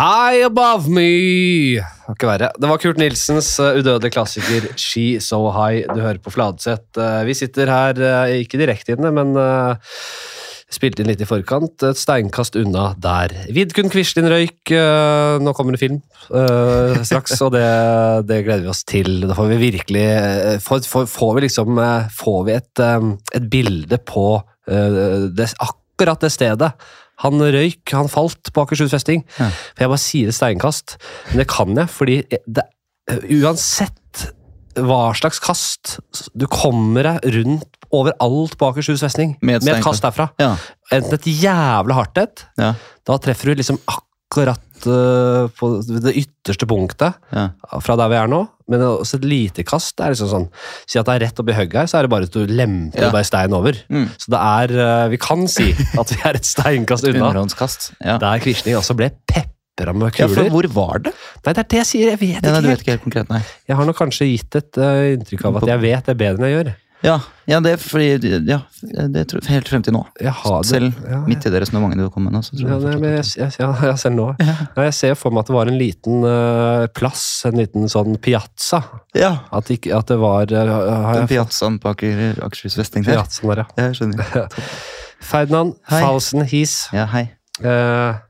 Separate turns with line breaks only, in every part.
High Above Me! Det ikke verre. Det var Kurt Nilsens uh, udødelige klassiker She So High du hører på Fladseth. Uh, vi sitter her, uh, ikke direkte inne, men spilte inn litt i forkant. Et steinkast unna der. Vidkun Quislin røyk. Nå kommer det film straks, og det, det, gleder vi oss til. Da får vi virkelig får, får, vi liksom Får vi et, et bilde på det, akkurat det stedet han røyk, han falt på Akershus festning. Ja. For jeg bare sier et steinkast, men det kan jeg, fordi det, uansett hva slags kast Du kommer deg rundt overalt på Akershus festning med, med et kast derfra. Ja. Enten et jævlig hardt et, ja. da treffer du liksom akkurat uh, på det ytterste punktet ja. fra der vi er nå. Men også et lite kast er liksom sånn Si at det er rett oppi hugget her, så er det bare at du lemper ja. bare stein over. Mm. Så det er uh, Vi kan si at vi er et steinkast unna.
Ja.
Der Quisling altså ble kuler.
Ja, for hvor var det?
Nei, det er det jeg sier. Jeg vet ikke.
Nei, du vet ikke helt konkret, nei.
Jeg har nok kanskje gitt et uh, inntrykk av at jeg vet det bedre enn jeg gjør.
Ja, ja, det fordi Ja, det tror jeg helt frem til nå. Selv ja, midt i det resonnementet du kom med nå. Så tror
ja, nei, jeg, jeg, jeg, selv nå. Ja. Jeg ser for meg at det var en liten uh, plass, en liten sånn piazza.
Ja.
At, ikke, at det var uh,
Den piazzaen på Aker, Akershus Vesting der?
Piazzaen der,
ja. Jeg skjønner.
Ferdinand Falsen His.
Ja, hei.
Uh,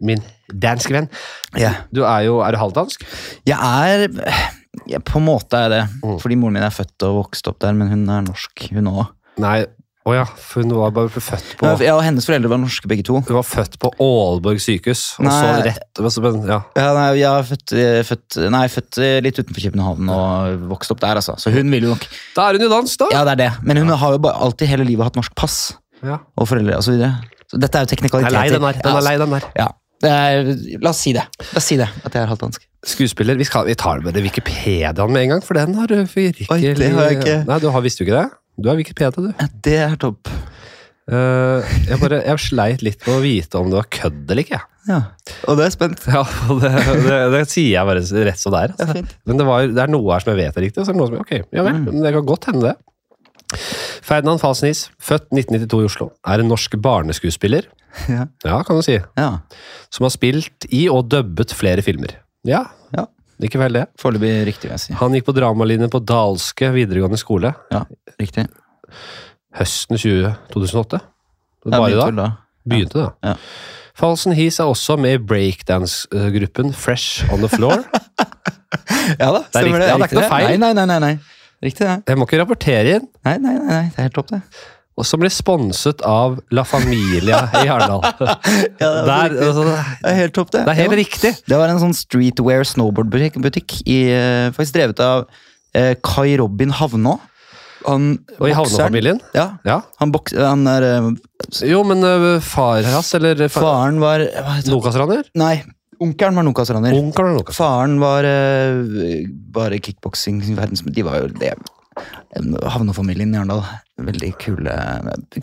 min danske venn.
Yeah.
Du er jo Er du halvdansk?
Jeg er ja, på en måte er det. Mm. Fordi moren min er født og vokst opp der, men hun er norsk, hun òg.
Nei, å oh ja, for hun var bare født på
Ja, og hennes foreldre var norske begge to.
Hun var født på Aalborg sykehus, og nei, så rett men, ja.
ja. nei, jeg er født, født, nei, født litt utenfor København og vokst opp der, altså. Så hun vil jo nok
Da er hun jo dansk, da!
Ja, det er det. Men hun har jo bare, alltid hele livet hatt norsk pass.
Ja.
Og foreldre og så videre. Så dette er jo teknikaliteter.
Den er lei, den der. Den er lei, den der.
Ja. Er, la oss si det. La oss si det, at jeg er halvt dansk.
Skuespiller, vi, skal, vi tar med det Wikipediaen med en gang, for den har du virkelig
Oi, det har jeg ikke.
Nei, du har visst jo ikke det? Du har Wikipedia, du.
Det er topp.
Uh, jeg, bare, jeg sleit litt med å vite om det var kødd eller ikke.
Ja, Og det er spent.
Ja, det, det, det, sier jeg bare rett som det er. Altså. Men det, var, det, er noe her som jeg vet er riktig, og så er det noe som ok, ja vel, mm. det kan godt hende det. Ferdinand Falsnis, født 1992 i Oslo, er en norsk barneskuespiller.
Ja,
ja kan du si.
Ja.
Som har spilt i og dubbet flere filmer. Ja,
ja.
ikke vel det.
Foreløpig riktig, vil jeg si.
Han gikk på dramalinjen på Dalske videregående skole.
Ja, riktig.
Høsten 20, 2008. Bare da.
da.
Begynte da.
Ja.
Falsen Hees er også med i breakdance-gruppen Fresh On The Floor.
ja da,
det er, riktig, det. Ja, det er ikke noe feil.
Nei, nei, nei, nei. Riktig det.
Jeg må ikke rapportere inn.
Nei, nei, nei. det er helt topp, det.
Og som blir sponset av La Familia i Arendal.
ja, det, Der, altså, det er helt topp, det.
Det er helt
ja.
riktig.
Det var en sånn streetwear snowboardbutikk eh, faktisk drevet av eh, Kai Robin Havnå. Han,
og i Havnå-familien?
Ja.
ja.
Han, boks, han er uh,
Jo, men uh, far hans, eller
far, Faren var
Nokas-raner?
Nei, Onkelen var Nokas-raner. Faren var uh, bare kickboksing. De var jo det. Havnefamilien i Arendal. Veldig kule,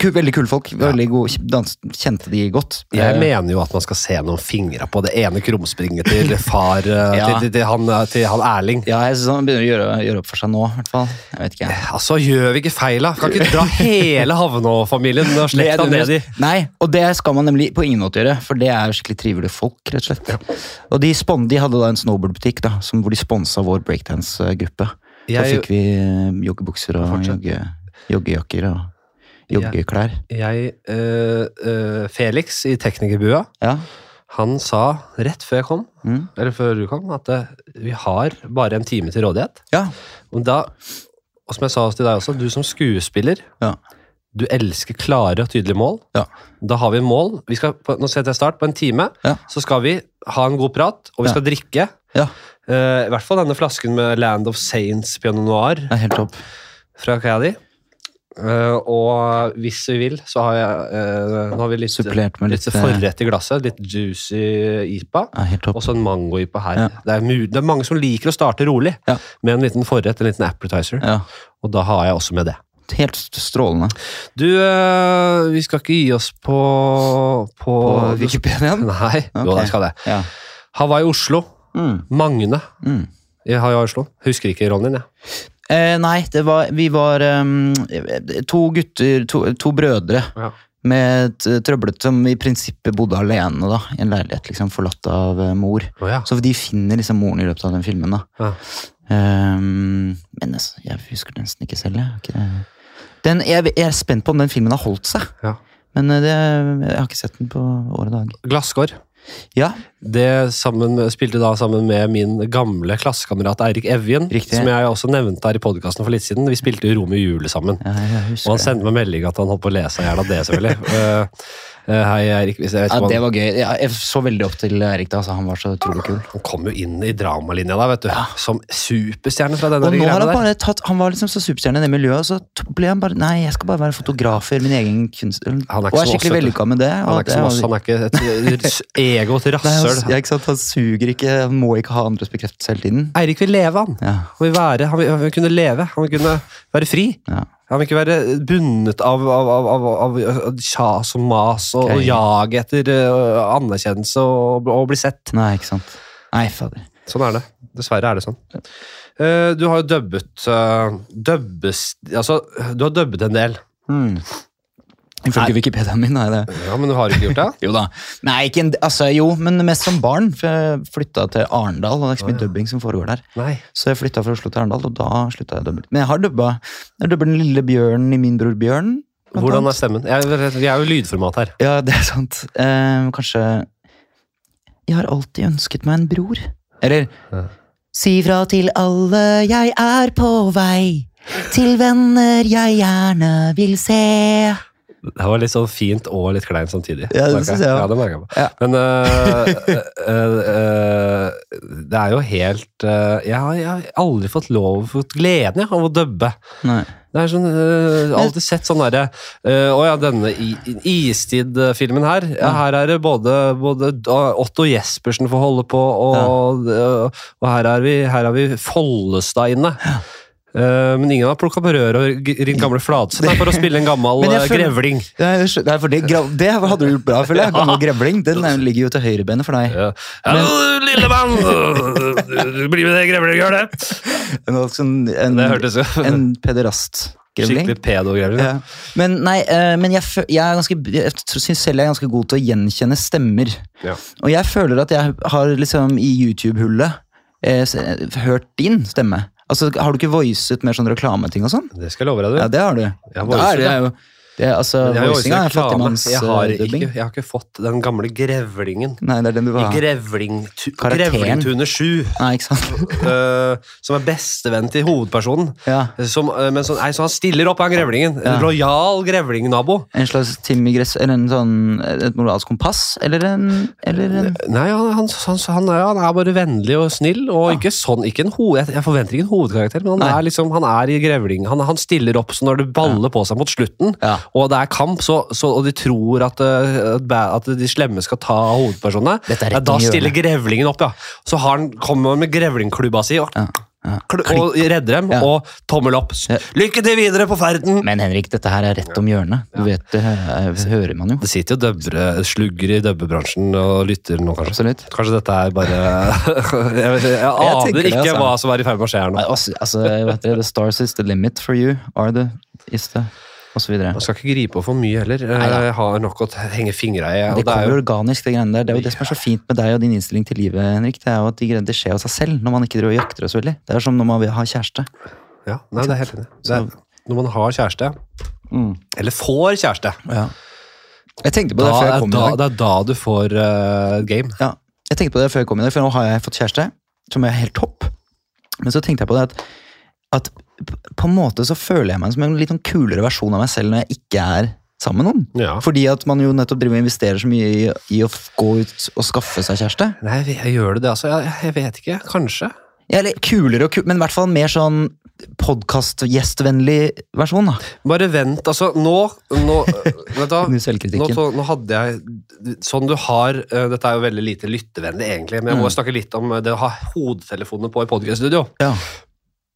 kul, veldig kule folk. Veldig gode, dans, kjente de godt.
Jeg uh, mener jo at man skal se noen fingre på det ene krumspringet til far uh, ja. til, til, til, han, til, han, Erling.
Ja, jeg synes han begynner å gjøre, gjøre, opp for seg nå, i hvert fall. Jeg vet ikke.
Altså, gjør vi ikke feil, da? Kan ikke dra hele Havnå-familien og slekta ned i
Nei, og det skal man nemlig på ingen måte gjøre, for det er skikkelig trivelige folk, rett og slett. Ja. Og de, de hadde da en snowboardbutikk hvor de sponsa vår breakdance-gruppe. Da fikk vi eh, joggebukser og jogge, joggejakker og joggeklær.
Jeg, jeg uh, Felix i Teknikerbua,
ja.
han sa rett før jeg kom, mm. eller før du kom, at øh, vi har bare en time til rådighet.
Ja.
Og da, og som jeg sa til deg også, du som skuespiller
ja.
Du elsker klare og tydelige mål.
Ja.
Da har vi mål. Vi skal, nå setter jeg start. På en time så skal vi ha en god prat, og vi skal drikke.
Ja.
Uh, I hvert fall denne flasken med Land of Saints Piano Noir.
Det er helt topp.
Fra Caddy. Uh, og hvis vi vil, så har jeg uh, Nå har vi litt,
Supplert med
litt, litt forrett i glasset. Litt juicy IPA.
Og
så en mango-IPA her.
Ja.
Det, er det, er mange som liker å starte rolig
ja.
med en liten forrett, en liten appetizer.
Ja.
Og da har jeg også med det.
Helt strålende.
Du, vi skal ikke gi oss på På,
på Wikipedia?
Nei, jo, det skal det. Hawaii Oslo.
Mm.
Magne
mm.
i Hawaii Oslo. Husker ikke rollen din, jeg.
Eh, nei, det var Vi var um, to gutter, to, to brødre.
Ja.
Med et trøblete som i prinsippet bodde alene da, i en leilighet, liksom, forlatt av eh, mor.
Oh, ja.
Så de finner liksom moren i løpet av den filmen. da.
Ja.
Um, men altså, jeg husker den nesten ikke selv. Jeg, den, jeg, jeg er spent på om den filmen har holdt seg.
Ja.
Men eh, det, jeg har ikke sett den på år og dag.
Glasskår.
Ja,
Det sammen, spilte da sammen med min gamle klassekamerat Eirik Evjen,
Riktig.
som jeg også nevnte her i podkasten for litt siden. Vi spilte jo Romeo og Jule sammen.
ja
Og han sendte meg melding at han holdt på å lese i hjel av det, selvfølgelig. Eh, hei, Erik. Hvis jeg vet
Ja, det var gøy. Ja, jeg så veldig opp til Erik. da, altså, Han var så utrolig kul.
han kom jo inn i dramalinja da, vet du. Som superstjerne fra denne
Og nå har han bare tatt, han var liksom så superstjerne i det miljøet, og så ble han bare Nei, jeg skal bare være fotografer, min egen kunst...
Han er ikke
og er skikkelig vellykka med det.
Han er ikke
det
som oss, han er ikke et ego til
han,
rasshøl.
ja, han suger ikke, han må ikke ha andres bekreftelse hele tiden.
Eirik vil leve, han.
Ja,
Han vil, være, han, vil, han vil kunne leve. Han vil kunne være fri.
ja.
Han vil ikke være bundet av, av, av, av, av, kjas og mas og,
okay.
og jag etter uh, anerkjennelse og, og bli sett.
Nei, ikke sant. Nei, fader.
Sånn er det. Dessverre er det sånn. Uh, du har jo dubbet uh, dubbes, altså, Du har dubbet en del.
Hmm. Ifølge Wikipediaen min er det
Ja, Men du har ikke gjort det?
Jo da. Nei, ikke en, altså, jo, men mest som barn. For jeg flytta til Arendal, og det er ikke så mye dubbing som foregår der.
Nei.
Så jeg flytta fra Oslo til Arendal, og da slutta jeg å dubbe. Men jeg har dubba. Jeg dubber den lille bjørnen i Min bror Bjørn.
Hvordan
annet.
er stemmen? Jeg, vi er jo lydformat her.
Ja, det er sant. Eh, kanskje Jeg har alltid ønsket meg en bror. Eller
Ja.
Si fra til alle, jeg er på vei. Til venner jeg gjerne vil se.
Det var litt sånn fint og litt kleint samtidig.
Ja, det syns jeg òg.
Ja, det jeg.
Ja.
Men uh, uh, uh, det er jo helt øh, jeg, har, jeg har aldri fått lov fått gleden jeg, av å dubbe.
Nei.
Det er sånn, uh, alltid sett sånn derre Å ja, denne Istid-filmen her. Ja, her er det både, både Otto Jespersen får holde på, og, ja. og her, er vi, her vi Follestad inne. Eh, men ingen har plukka på røret og ringt gamle Fladseth for å spille en gammel øh,
føler-
grevling.
Det, det hadde du gjort bra, føler jeg. Gammel grevling. Den er- ligger jo til høyrebenet for deg.
Ja. Ja, lille mann! Du blir med det grevling!
En, sånn, en, en pederast-grevling.
skikkelig pedo-grevling.
Ja. Men, nei, eh, men jeg, jeg, ganske, jeg syns selv jeg er ganske god til å gjenkjenne stemmer.
Ja.
Og jeg føler at jeg har liksom i YouTube-hullet eh, hørt din stemme. Altså, Har du ikke voicet mer sånn reklameting og sånn?
Det skal jeg love deg, du.
Ja, det har du.
Jeg
Da er det jo det, altså,
Men jeg
Voicinga er
reklame. jeg, har ikke, jeg har ikke fått den gamle grevlingen.
Nei, det er den du
I
vil ha.
grevling, tu,
Karakteren.
Grevlingtune 7.
Nei, ikke sant?
eh, som er bestevenn til hovedpersonen.
Ja.
Som, eh, men så, nei, så han stiller opp, han grevlingen. En
Ja.
lojal grevlingnabo.
En slags Timmy Gress, eller en sånn, et moralsk kompass? Eller en, eller en
Nei, han, han, han, han, er, han er bare vennlig og snill. Og ikke sånn, ikke en hoved, jeg, jeg forventer ikke en hovedkarakter, men han
Nei.
er liksom, han er i grevling. Han, han stiller opp så når det baller på seg mot slutten,
Ja.
Og det er kamp, så, så, og de tror at, eh, at, de slemme skal ta hovedpersonene,
er
ja, da stiller grevlingen opp, ja. Så har han, kommer han med grevlingklubba si og,
Ja, ja.
og redder dem,
Ja.
og tommel opp. Lykke til videre på ferden!
Men Henrik, dette her er rett om hjørnet. Du vet, det hører man jo.
Det sitter jo døbre, slugger i dubbebransjen og lytter nå, kanskje.
Absolutt.
Kanskje dette er bare Jeg, vet, jeg aner
tenker det,
ikke
altså.
hva som er i ferd med å skje her nå.
Altså, altså, vet dere, the stars is the limit for you. Are the, is the, videre.
Man skal ikke gripe på for mye heller.
Neida.
Jeg har nok å henge fingra i.
Det
Det er
kommer
jo,
organisk, det greiene der. Det er jo det som er så fint med deg og din innstilling til livet, Henrik. Det er jo at de greiene skjer av seg selv, når man ikke driver og jakter så veldig. Det er som når man vil ha kjæreste.
ja, nei, det er helt enig. Når man har kjæreste,
Mm.
eller får kjæreste,
Ja. Jeg tenkte på
da
det før jeg
er,
da, i
da,
dag.
det er da du får uh, game.
Ja, jeg tenkte på det før jeg kom i dag, for nå har jeg fått kjæreste, som er helt topp. Men så tenkte jeg på det at, at på en måte så føler jeg meg som en litt sånn kulere versjon av meg selv når jeg ikke er sammen med noen.
Ja.
Fordi at man jo nettopp driver og investerer så mye i, i å gå ut og skaffe seg kjæreste.
Nei, jeg, gjør det, det altså. Jeg, jeg vet ikke. Kanskje.
Ja, eller kulere og kulere, men i hvert fall mer sånn podkast-gjestvennlig versjon, da.
Bare vent, altså. Nå, nå vet du, nå, så, nå hadde jeg Sånn du har uh, Dette er jo veldig lite lyttevennlig, egentlig, men jeg må
Mm.
snakke litt om det å ha hodetelefoner på i podkaststudio.
Ja.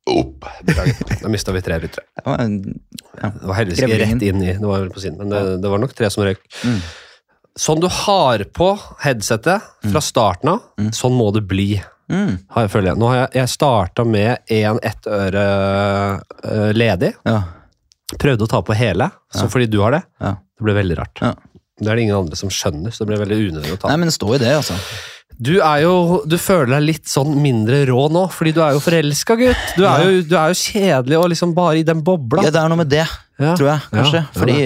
Beklager. Da mista vi tre lyttere.
Det var
Det var heldigvis ikke rett inn i Det var på siden, men det, det var nok tre som røyk.
Mm.
Sånn du har på headsetet fra starten av,
Mm.
sånn må det bli.
mm,
Har jeg, føler jeg. Nå har jeg, jeg starta med en ett øre eh, ledig.
ja,
Prøvde å ta på hele, så
Ja.
fordi du har det. Det ble veldig rart. Det er det ingen andre som skjønner, så det ble veldig unødvendig å ta.
Nei, men det står i det, altså.
Du er jo, du føler deg litt sånn mindre rå nå, fordi du er jo forelska, gutt. Du er, jo, du er jo kjedelig og liksom bare i den bobla.
Ja, det er noe med det,
Ja.
tror jeg, kanskje.
Ja,
Fordi,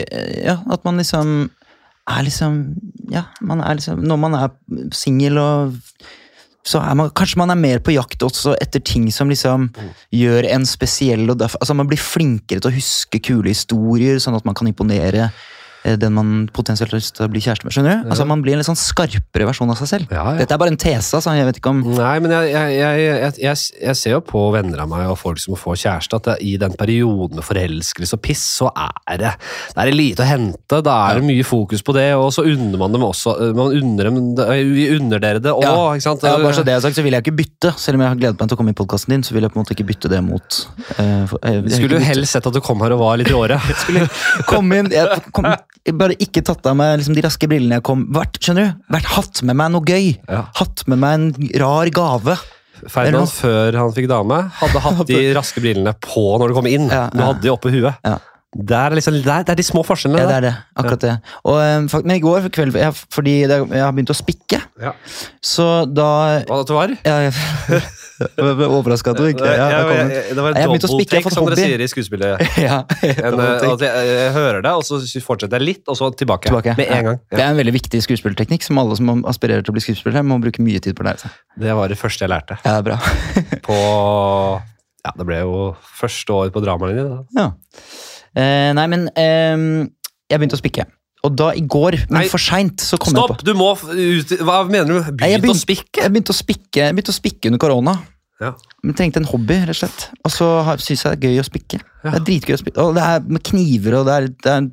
ja, at man liksom er liksom Ja, man er liksom Når man er singel og så er man, kanskje man er mer på jakt også etter ting som liksom
Mm.
gjør en spesiell og derfor, altså Man blir flinkere til å huske kule historier, sånn at man kan imponere den man potensielt har lyst til å bli kjæreste med. Skjønner du? Altså Man blir en litt sånn skarpere versjon av seg selv.
Ja, ja.
Dette er bare en tese, altså. Jeg vet ikke om
Nei, men jeg, jeg, jeg, jeg, ser jo på venner av meg og folk som får kjæreste, at i den perioden med forelskelse og piss, så er det, det er lite å hente. Da er det mye fokus på det, og så unner man dem også. Man unner dem, vi unner dere det òg,
Ja.
ikke sant?
Ja, bare så det jeg har sagt, så vil jeg ikke bytte. Selv om jeg har gledet meg til å komme i podkasten din, så vil jeg på en måte ikke bytte det mot eh, for, eh,
Du skulle jo helst sett at du kom her og var litt i
året inn, jeg, kom, jeg bare ikke tatt av meg liksom, de raske brillene jeg kom vært, Skjønner du? Vært Hatt med meg noe gøy.
Ja.
Hatt med meg en rar gave.
Ferdinand, før han fikk dame, hadde hatt de raske brillene på når du kom inn.
Ja,
Du hadde de oppe i huet.
Ja.
Det er, liksom, det er, det er de små forskjellene.
Ja, det er det. Akkurat det. Og, eh, men i går kveld, fordi jeg har begynt å spikke,
Ja.
så da
Hva det var?
ja, jeg, Overraska at du ikke ja,
Ja, jeg- jeg- det var en
fått
som dere sier i skuespillet.
ja,
En, eh, at jeg, hører det, og så fortsetter jeg litt, og så tilbake.
Tilbake.
Med en gang.
Det er en veldig viktig skuespillerteknikk som alle som aspirerer til å bli skuespillere, må bruke mye tid på å lære seg.
Det var det første jeg lærte.
Ja, bra.
På Ja, det ble jo første år på dramalinjen.
Ja. Eh, nei, men eh, jeg begynte å spikke. Og da i går, men
Nei.
for seint, så kom
Stopp!
jeg på
Du må ut Hva mener du? Begynt å spikke?
Jeg begynte å spikke, jeg begynte å spikke under korona.
Ja.
Men trengte en hobby, rett og slett. Og så syns jeg det er gøy å spikke.
Ja.
Det er dritgøy å spikke. Og det er med kniver, og det er, det er,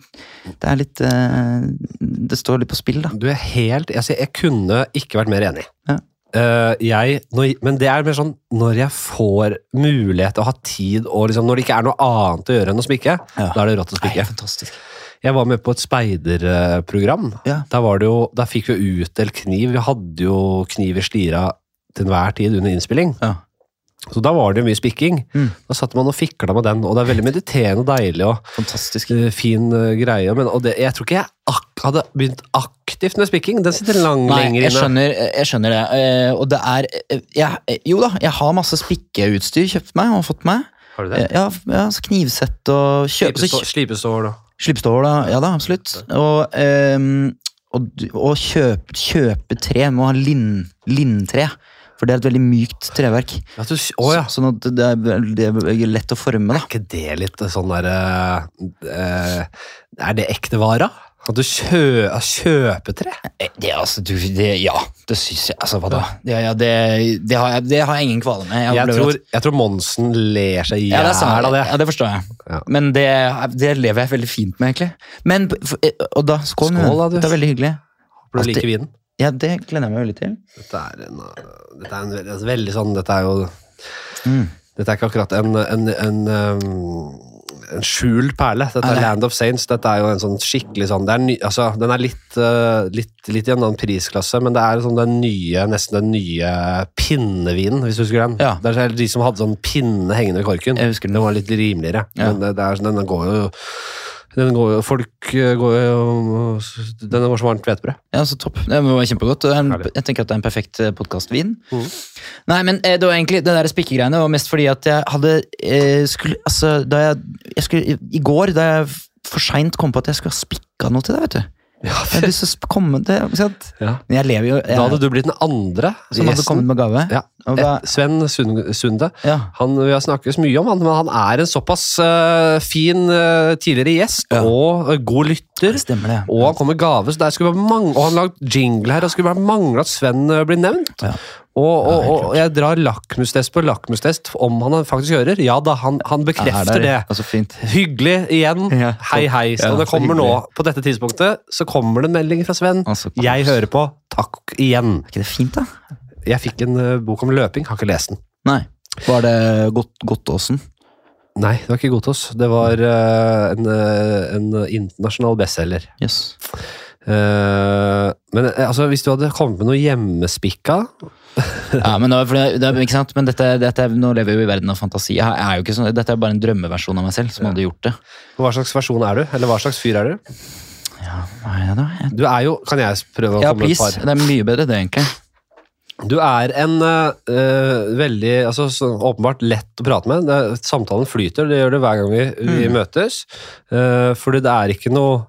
det er litt uh, Det står litt på spill, da.
Du er helt Jeg, Jeg kunne ikke vært mer enig.
Ja.
Uh, jeg, når, men det er mer sånn når jeg får mulighet til å ha tid, og liksom, når det ikke er noe annet å gjøre enn å spikke,
Ja.
da er det rått å
Nei,
spikke.
fantastisk.
Jeg var med på et speiderprogram.
Ja.
Da, var det jo, der fikk vi utdelt kniv. Vi hadde jo kniv i slira til enhver tid under innspilling.
Ja.
Så da var det jo mye spikking.
Mm.
Da satt man og fikla med den, og det er veldig mediterende og deilig og
Fantastisk.
eh, fin eh, greie. Men, og det, jeg tror ikke jeg hadde begynt aktivt med spikking. Den sitter lang,
Nei,
lenger
jeg skjønner, jeg skjønner det. Eh, og det er jeg, Jo da, jeg har masse spikkeutstyr kjøpt meg og fått meg.
Har du det?
Ja, ja så knivsett og kjøp, så
Slipestå-
Da. Ja da, absolutt. Og, ehm, og, og kjøpe, kjøpe tre. Må ha lin, linntre. For det er et veldig mykt treverk.
Ja, du, Å ja.
Sånn at det er, det er lett å forme, da.
Er ikke det litt sånn derre eh, Er det ekte vara? Du kjø, kjøpetre?
Eh, Det, altså, du, det, ja, det syns jeg. Altså, hva da? Det, ja, det, det, har jeg, det har jeg ingen kvale med.
Jeg
jeg,
tror, jeg tror Monsen ler seg i
er
hjel av det.
Ja, det forstår jeg.
Ja.
Men det, det lever jeg veldig fint med, egentlig. Men, eh, og da, skål,
Skål, da, du.
Det er veldig hyggelig.
For du liker vinen.
Ja, det gleder jeg meg veldig til.
Dette er en, uh, dette er en veldig, altså, veldig sånn Dette er jo
Mm.
Dette er ikke akkurat en, en, en, um, en skjult perle. Dette er. Land of Saints. Dette er jo en sånn skikkelig sånn det er ny, altså, Den er litt, uh, litt, litt i en annen prisklasse, men det er sånn den nye, nesten den nye pinnevinen, hvis du husker den.
Ja.
Det er de som hadde sånn pinne hengende i korken.
Jeg husker den.
Den var litt rimeligere.
Ja.
Men det, det er, sånn- den går jo den går Folk uh, går jo Den var så varmt hvetebrød.
Ja, så topp. Det var kjempegodt. Jeg tenker at det er en perfekt podkastvin.
Mm.
Nei, men eh, det var egentlig det der spikkegreiene var mest fordi at jeg hadde eh, skulle, Altså, da jeg, jeg skulle I, I går, da jeg for seint kom på at jeg skulle ha spikka noe til deg, vet du.
Ja,
Jeg hadde lyst til å komme det,
ja.
Jeg lever jo jeg,
Da hadde du blitt den andre
Som hadde kommet med gave.
Ja.
Da,
Sven Sund- Sunde. Han, vi har snakket mye om han, men han er en såpass uh, fin uh, tidligere gjest og uh, god lytter.
Det stemmer det.
Og han kom med gave, så der skulle være mange, og han lagde jingle her, og skulle bare mangle at Sven eh, blir nevnt.
Ja.
Og, og, og jeg drar lakmustest på lakmustest om han faktisk hører. Ja da, han, han bekrefter det.
Altså, fint.
Hyggelig igjen.
Ja,
hei, hei. Så
Ja,
det
så
kommer nå, på dette tidspunktet, så kommer det en melding fra Sven.
Altså.
Jeg hører på. Takk igjen.
Er ikke det fint, da?
Jeg fikk en uh, bok om løping, har ikke lest den.
Nei. Var det Godtåsen?
Nei, det var ikke Godtås. Det var uh, en, eh, en internasjonal bestselger.
Yes.
Uh, men altså, hvis du hadde kommet med noe hjemmespikka
Ja, men, det det, er- ikke sant? men dette, dette, er- nå lever vi jo i verden av fantasi. Jeg er sånn, dette er bare en drømmeversjon av meg selv som hadde gjort det.
Hva slags versjon er du? Eller hva slags fyr er du?
Ja, Nei, da, jeg,
Du er jo Kan jeg prøve å
ja,
komme med et
please.
par?
Det er mye bedre, det, egentlig.
Du er en uh, veldig altså, så, åpenbart lett å prate med. Er- samtalen flyter, det gjør det hver gang vi, vi
Mm.
møtes. Uh, fordi det er ikke noe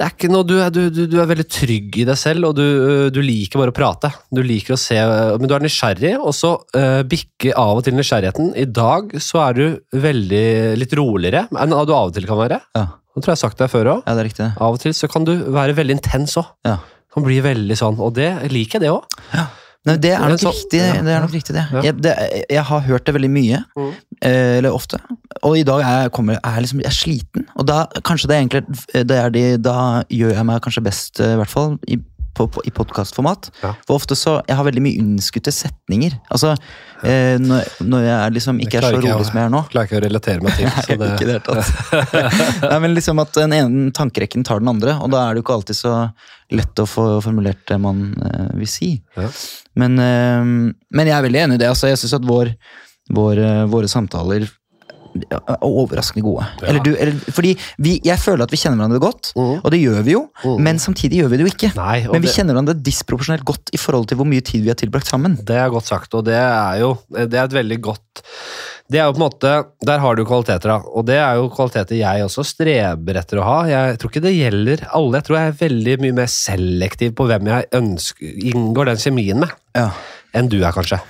det er ikke noe, du er, du, du, du er veldig trygg i deg selv, og du, øh, du liker bare å prate. Du liker å se, Men du er nysgjerrig, og så uh, bikker av og til nysgjerrigheten. I dag så er du veldig litt roligere enn du av og til kan være.
Ja,
Det tror jeg jeg har sagt deg før òg.
ja det er riktig.
Av og til så kan du være veldig intens òg.
Ja.
Kan bli veldig sånn, og det liker jeg det òg.
Nei, det er nok riktig, det. er nok riktig det. Jeg, det. Jeg har hørt det veldig mye,
Mm.
eh, eller ofte. Og i dag er jeg, kommer, er jeg, liksom, jeg er sliten. Og da kanskje det er egentlig det er de, Da gjør jeg meg kanskje best, eh, i hvert fall, i, på, på, i podkastformat.
Ja.
For ofte så Jeg har veldig mye unnskutte setninger. Altså, eh, når, når jeg liksom ikke er så rolig
å-
som jeg er nå.
Klarer ikke å relatere meg til.
Nei,
Så det,
ikke det tatt. Nei, men liksom at den ene tankerekken tar den andre, og da er det jo ikke alltid så lett å få formulert det man eh, vil si.
Ja.
Men, eh, men jeg er veldig enig i det. Altså, jeg syns at vår, vår, eh, våre samtaler er overraskende gode.
Ja.
Eller du, eller, fordi vi, jeg føler at vi kjenner hverandre godt,
mm.
og det gjør vi jo,
Mm.
men samtidig gjør vi det jo ikke.
Nei,
Men vi
det,
kjenner hverandre disproporsjonelt godt i forhold til hvor mye tid vi har tilbrakt sammen.
det er godt sagt, og det er jo det er et veldig godt det er jo på en måte, Der har du kvaliteter, da. Og det er jo kvaliteter jeg også streber etter å ha. Jeg tror ikke det gjelder alle. Jeg tror jeg er veldig mye mer selektiv på hvem jeg ønsker, inngår den kjemien med.
Ja.
Enn du er, kanskje.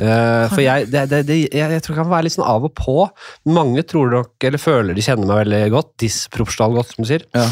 Eh, for jeg, det, det, det, jeg, tror jeg kan være litt sånn av og på. Mange tror nok, eller føler de kjenner meg veldig godt, disproporsjonalt godt, som du sier.
Ja.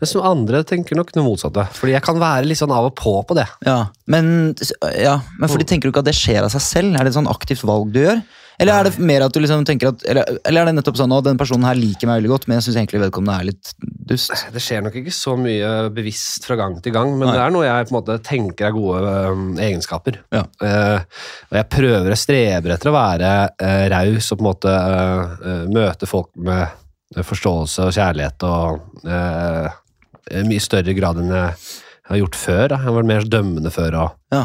Mens andre tenker nok det motsatte. Fordi jeg kan være litt sånn av og på på det.
Ja, men, ja, men fordi tenker du ikke at det skjer av seg selv? Er det et sånn aktivt valg du gjør? Eller er det mer at du liksom tenker at Eller, eller er det nettopp sånn at den personen her liker meg veldig godt, men jeg syns egentlig vedkommende er litt dust?
Det skjer nok ikke så mye bevisst fra gang til gang, men
Nei.
det er noe jeg på en måte tenker er gode øhm, egenskaper.
Ja.
Uh, og jeg prøver, og streber etter å være uh, raus og på en måte uh, møte folk med forståelse og kjærlighet og mye større grad enn jeg har gjort før. Da. Jeg har vært mer dømmende før. og
Ja.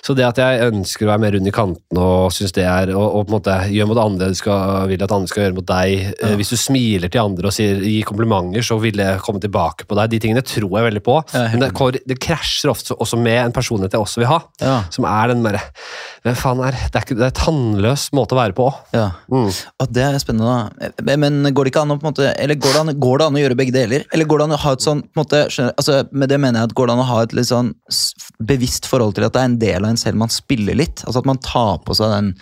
Så det at jeg ønsker å være mer rund i kanten og synes det er, og, og på en måte gjør mot andre du skal, vil at andre skal gjøre mot deg eh,
Ja.
Hvis du smiler til andre og sier, gir komplimenter, så vil det komme tilbake på deg. De tingene tror jeg veldig på. Men det, det krasjer ofte også med en personlighet jeg også vil ha. Som er den derre Hvem faen er Det er, ikke, det er et tannløs måte å være på.
ja.
Mm.
Og det er spennende, da. Men går det ikke an å på en måte Eller går det an, går det an å gjøre begge deler? Eller går det an å ha et sånn på en måte, skjønner, altså, Med det mener jeg at går det an å ha et litt sånn bevisst forhold til at det er en del av en selv man spiller litt? Altså at man tar på seg den,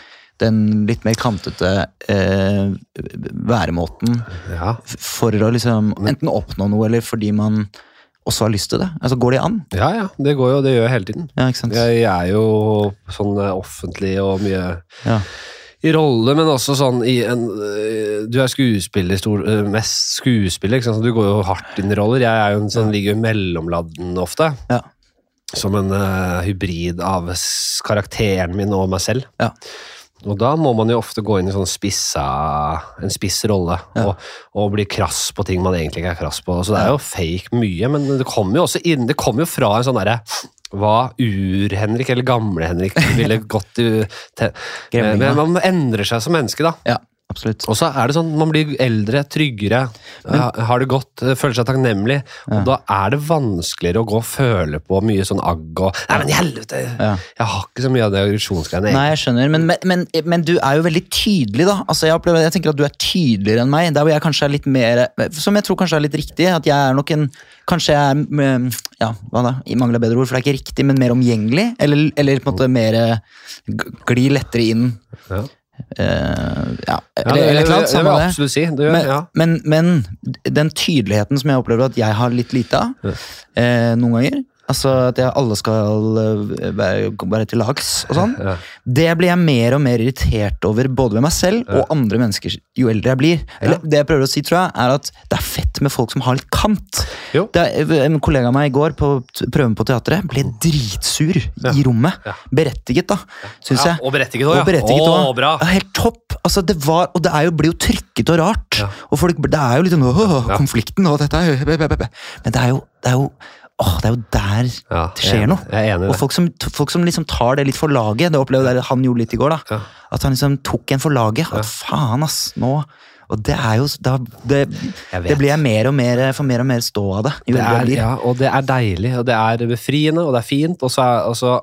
den litt mer kantete eh, væremåten
Ja.
for å liksom enten oppnå noe, eller fordi man også har lyst til det? Altså Går det an?
ja, ja. Det går jo, det gjør jeg hele tiden.
Ja, ikke sant?
Jeg, jeg er jo sånn eh, offentlig og mye
Ja.
i rolle, men også sånn i en øh, Du er skuespiller, stor, øh, mest skuespiller, ikke sant? så du går jo hardt inn i roller. Jeg er jo en sånn, ligger jo i mellomladden ofte.
Ja.
Som en uh, hybrid av karakteren min og meg selv.
Ja.
Og da må man jo ofte gå inn i sånn spissa, en spiss rolle,
Ja.
og, og bli krass på ting man egentlig ikke er krass på. Så det er jo fake mye, men det kommer jo også inn, det kommer jo fra en sånn derre hva Ur-Henrik eller Gamle-Henrik ville gått
til
Men man endrer seg som menneske, da.
ja, absolutt.
Og så er det sånn, man blir eldre, tryggere, Men, har det godt, eh, føler seg takknemlig. Og da er det vanskeligere å gå og føle på mye sånn agg og Nei, men helvete!
Ja.
Jeg har ikke så mye av det aggresjonsgreiene.
Nei, jeg skjønner, men, men, men, men du er jo veldig tydelig, da. Altså, jeg, opplever, jeg tenker at du er tydeligere enn meg. Der hvor jeg kanskje er litt mer Som jeg tror kanskje er litt riktig. At jeg er nok en Kanskje jeg er mm, Ja, hva da? I mangel av bedre ord, for det er ikke riktig, men mer omgjengelig. Eller, eller på en måte mer Glir Gli lettere inn.
Ja.
Eh, ja,
Ja, det,
eller
vil
Samme det.
absolutt si. Det gjør,
Men,
ja.
men, men den tydeligheten som jeg opplever at jeg har litt lite av eh, noen ganger Altså at jeg, alle skal eh, være, til lags og sånn.
Ja.
Det blir jeg mer og mer irritert over, både ved meg selv og andre mennesker, jo eldre jeg blir. Eller Det jeg prøver å si, tror jeg, er at det er fett med folk som har litt kant.
Jo.
Det er, en kollega av meg i går på prøven på teatret ble dritsur
Ja.
i rommet.
Ja.
Berettiget, da, syns
Ja,
jeg.
og berettiget òg,
Og berettiget
Å,
også.
bra!
Ja, helt topp! Altså, det var, og det er jo, blir jo trykket og rart.
Ja.
Og folk, det er jo litt sånn åh, konflikten og dette Men det er jo, det er jo, åh, det er jo der
Ja,
det skjer
jeg,
noe.
Jeg
Og folk som, folk som liksom tar det litt for laget, det opplevde jeg han gjorde litt i går. da
Ja.
At han liksom tok en for laget. At faen, ass, nå Og det er jo da, det, det blir jeg mer og mer, får mer og mer stå av det.
Det er, ja, og det er deilig, og det er befriende, og det er fint. Og så er og så,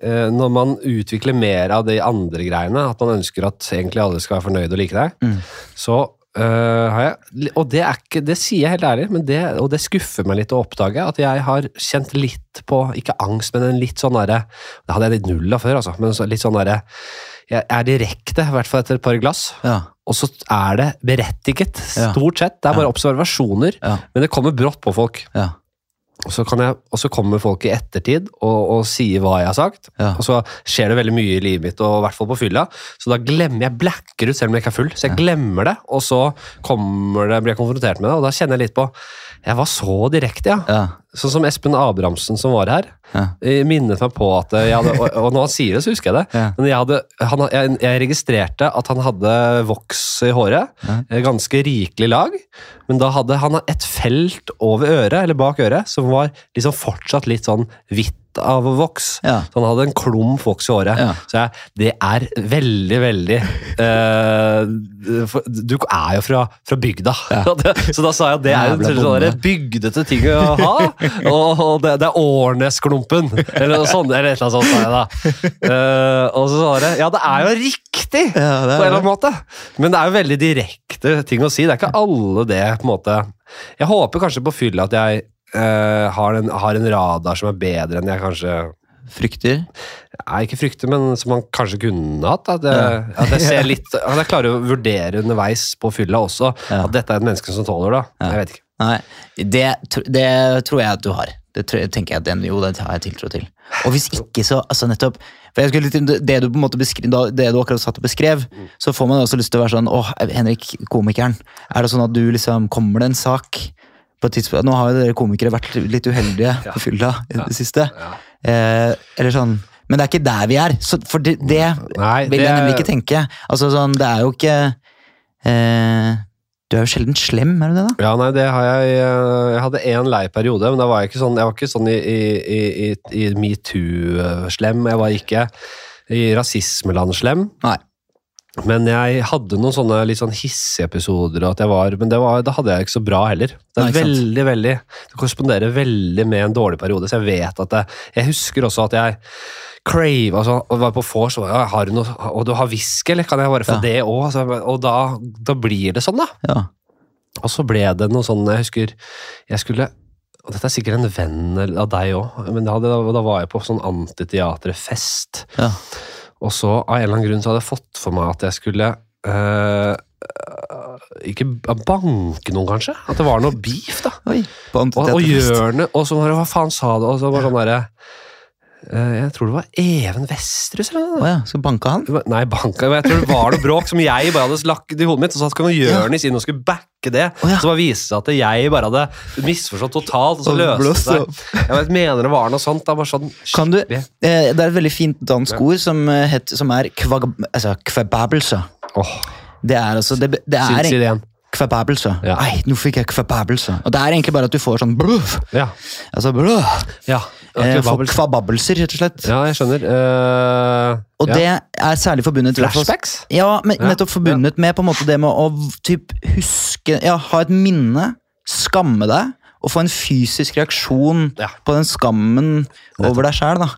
eh, Når man utvikler mer av de andre greiene, at man ønsker at egentlig alle skal være fornøyd og like deg,
Mm.
så jeg Og det er ikke Det sier jeg helt ærlig, men det, og det skuffer meg litt å oppdage at jeg har kjent litt på Ikke angst, men en litt sånn derre Det hadde jeg litt null av før, altså, men litt sånn derre Jeg er direkte, i hvert fall etter et par glass.
Ja.
Og så er det berettiget, stort sett. Det er bare observasjoner,
Ja.
men det kommer brått på folk.
Ja.
Og så, kan jeg, og så kommer folk i ettertid og, og sier hva jeg har sagt.
Ja.
Og så skjer det veldig mye i livet mitt, og i hvert fall på fylla. Så da glemmer jeg blacker ut selv om jeg ikke er full. Så jeg glemmer det, og så det, blir jeg konfrontert med det, og da kjenner jeg litt på Jeg var så direkte, ja.
Ja.
Sånn som Espen Abrahamsen som var her.
Ja.
eh, Minnet meg på at hadde Og, og når han sier det, så husker jeg det.
Ja.
Men jeg, hadde, han, jeg, jeg registrerte at han hadde voks i håret.
Ja.
eh, Ganske rikelig lag. Men da hadde han et felt over øret, eller bak øret, som var liksom fortsatt litt sånn hvitt av voks.
Ja.
Så han hadde en klump voks i håret.
Ja.
Så jeg, det er veldig, veldig uh, for, Du er jo fra, fra bygda. så da sa jeg at det er en sånn bygdete ting å ha. Og, og det, det er Årnesklumpen, eller noe sånt. Eller et eller annet sånt, sa jeg da. Uh, og så sa jeg Ja, det er jo riktig!
Ja,
på en eller annen måte. Men det er jo veldig direkte ting å si. Det er ikke alle det, på en måte. Jeg håper kanskje på fylla at jeg eh, har, en, har en radar som er bedre enn jeg kanskje
Frykter.
Nei, ikke frykter, men som man kanskje kunne hatt. At jeg, at jeg ser litt At jeg klarer å vurdere underveis på fylla også
Ja.
at dette er et menneske som tåler det.
Ja.
Jeg vet ikke.
Nei, det, det tror jeg at du har. Det tror, tenker jeg at den, Jo, det har jeg tiltro til. Og hvis ikke, så altså nettopp for jeg skulle Det du på en måte beskrev, det du akkurat satt og beskrev, så får man også lyst til å være sånn Åh, Henrik, komikeren. Er det sånn at du liksom Kommer det en sak Nå har jo dere komikere vært litt uheldige
Ja.
på fylla i
Ja.
det siste.
Ja.
Eh, eller sånn Men det er ikke der vi er. Så, for det, det
Nei,
vil
det
jeg nemlig ikke tenke. Altså sånn, Det er jo ikke eh, Du er jo sjelden slem, er du det, da?
Ja, nei, det har jeg eh, Jeg hadde én lei periode, men da var jeg ikke sånn, jeg var ikke sånn i, i, i, i, i metoo-slem. Jeg var ikke i rasismeland-slem.
Nei.
Men jeg hadde noen sånne litt sånn hissige episoder, at jeg var, men det var, da hadde jeg ikke så bra heller. Det er
Nei,
veldig, veldig, det korresponderer veldig med en dårlig periode, så jeg vet at det, jeg husker også at jeg crave, altså, og var på vors, og ja, har du noe, og du har whisky, eller kan jeg bare få
Ja.
det også? Altså, og da, da blir det sånn da.
Ja.
Og så ble det noe sånn, jeg husker, jeg skulle, og dette er sikkert en venn av deg også, men da, da var jeg på sånn antiteaterfest,
ja.
Og så av en eller annen grunn så hadde jeg fått for meg at jeg skulle øh, ikke banke noen, kanskje? At det var noe beef, da.
Oi.
Og, og det, og så bare hva faen sa du? Og så bare sånn derre Jeg tror det var Even Vesterhus,
Oh ja, skal banke han?
Nei, banka, men jeg tror det var noe bråk som jeg bare hadde lagt i hodet mitt. Og så kom Jørnis inn og skulle backe det.
Oh, ja.
Så bare viste det seg at jeg bare hadde misforstått totalt. Og så løste det seg. Jeg vet, mener det var noe sånt. Da, bare sånn
Kan du, eh, det er et veldig fint dansk ord som, eh, het, som er kvag, altså, kvababelse.
Åh,
Det er altså Det, det er
Syns ideen.
kvababelse.
Ja.
Nei, nå fikk jeg kvababelse. Og det er egentlig bare at du får sånn bluff.
Ja.
Altså bluff.
Ja,
Eh, får kvababelser, rett og slett.
ja jeg skjønner. Uh,
Og
ja.
det er særlig forbundet
Flashbacks?
Ja, men
Ja,
nettopp forbundet med på en måte det med å typ huske Ja, ha et minne, skamme deg, og få en fysisk reaksjon
Ja.
på den skammen over deg sjæl, da.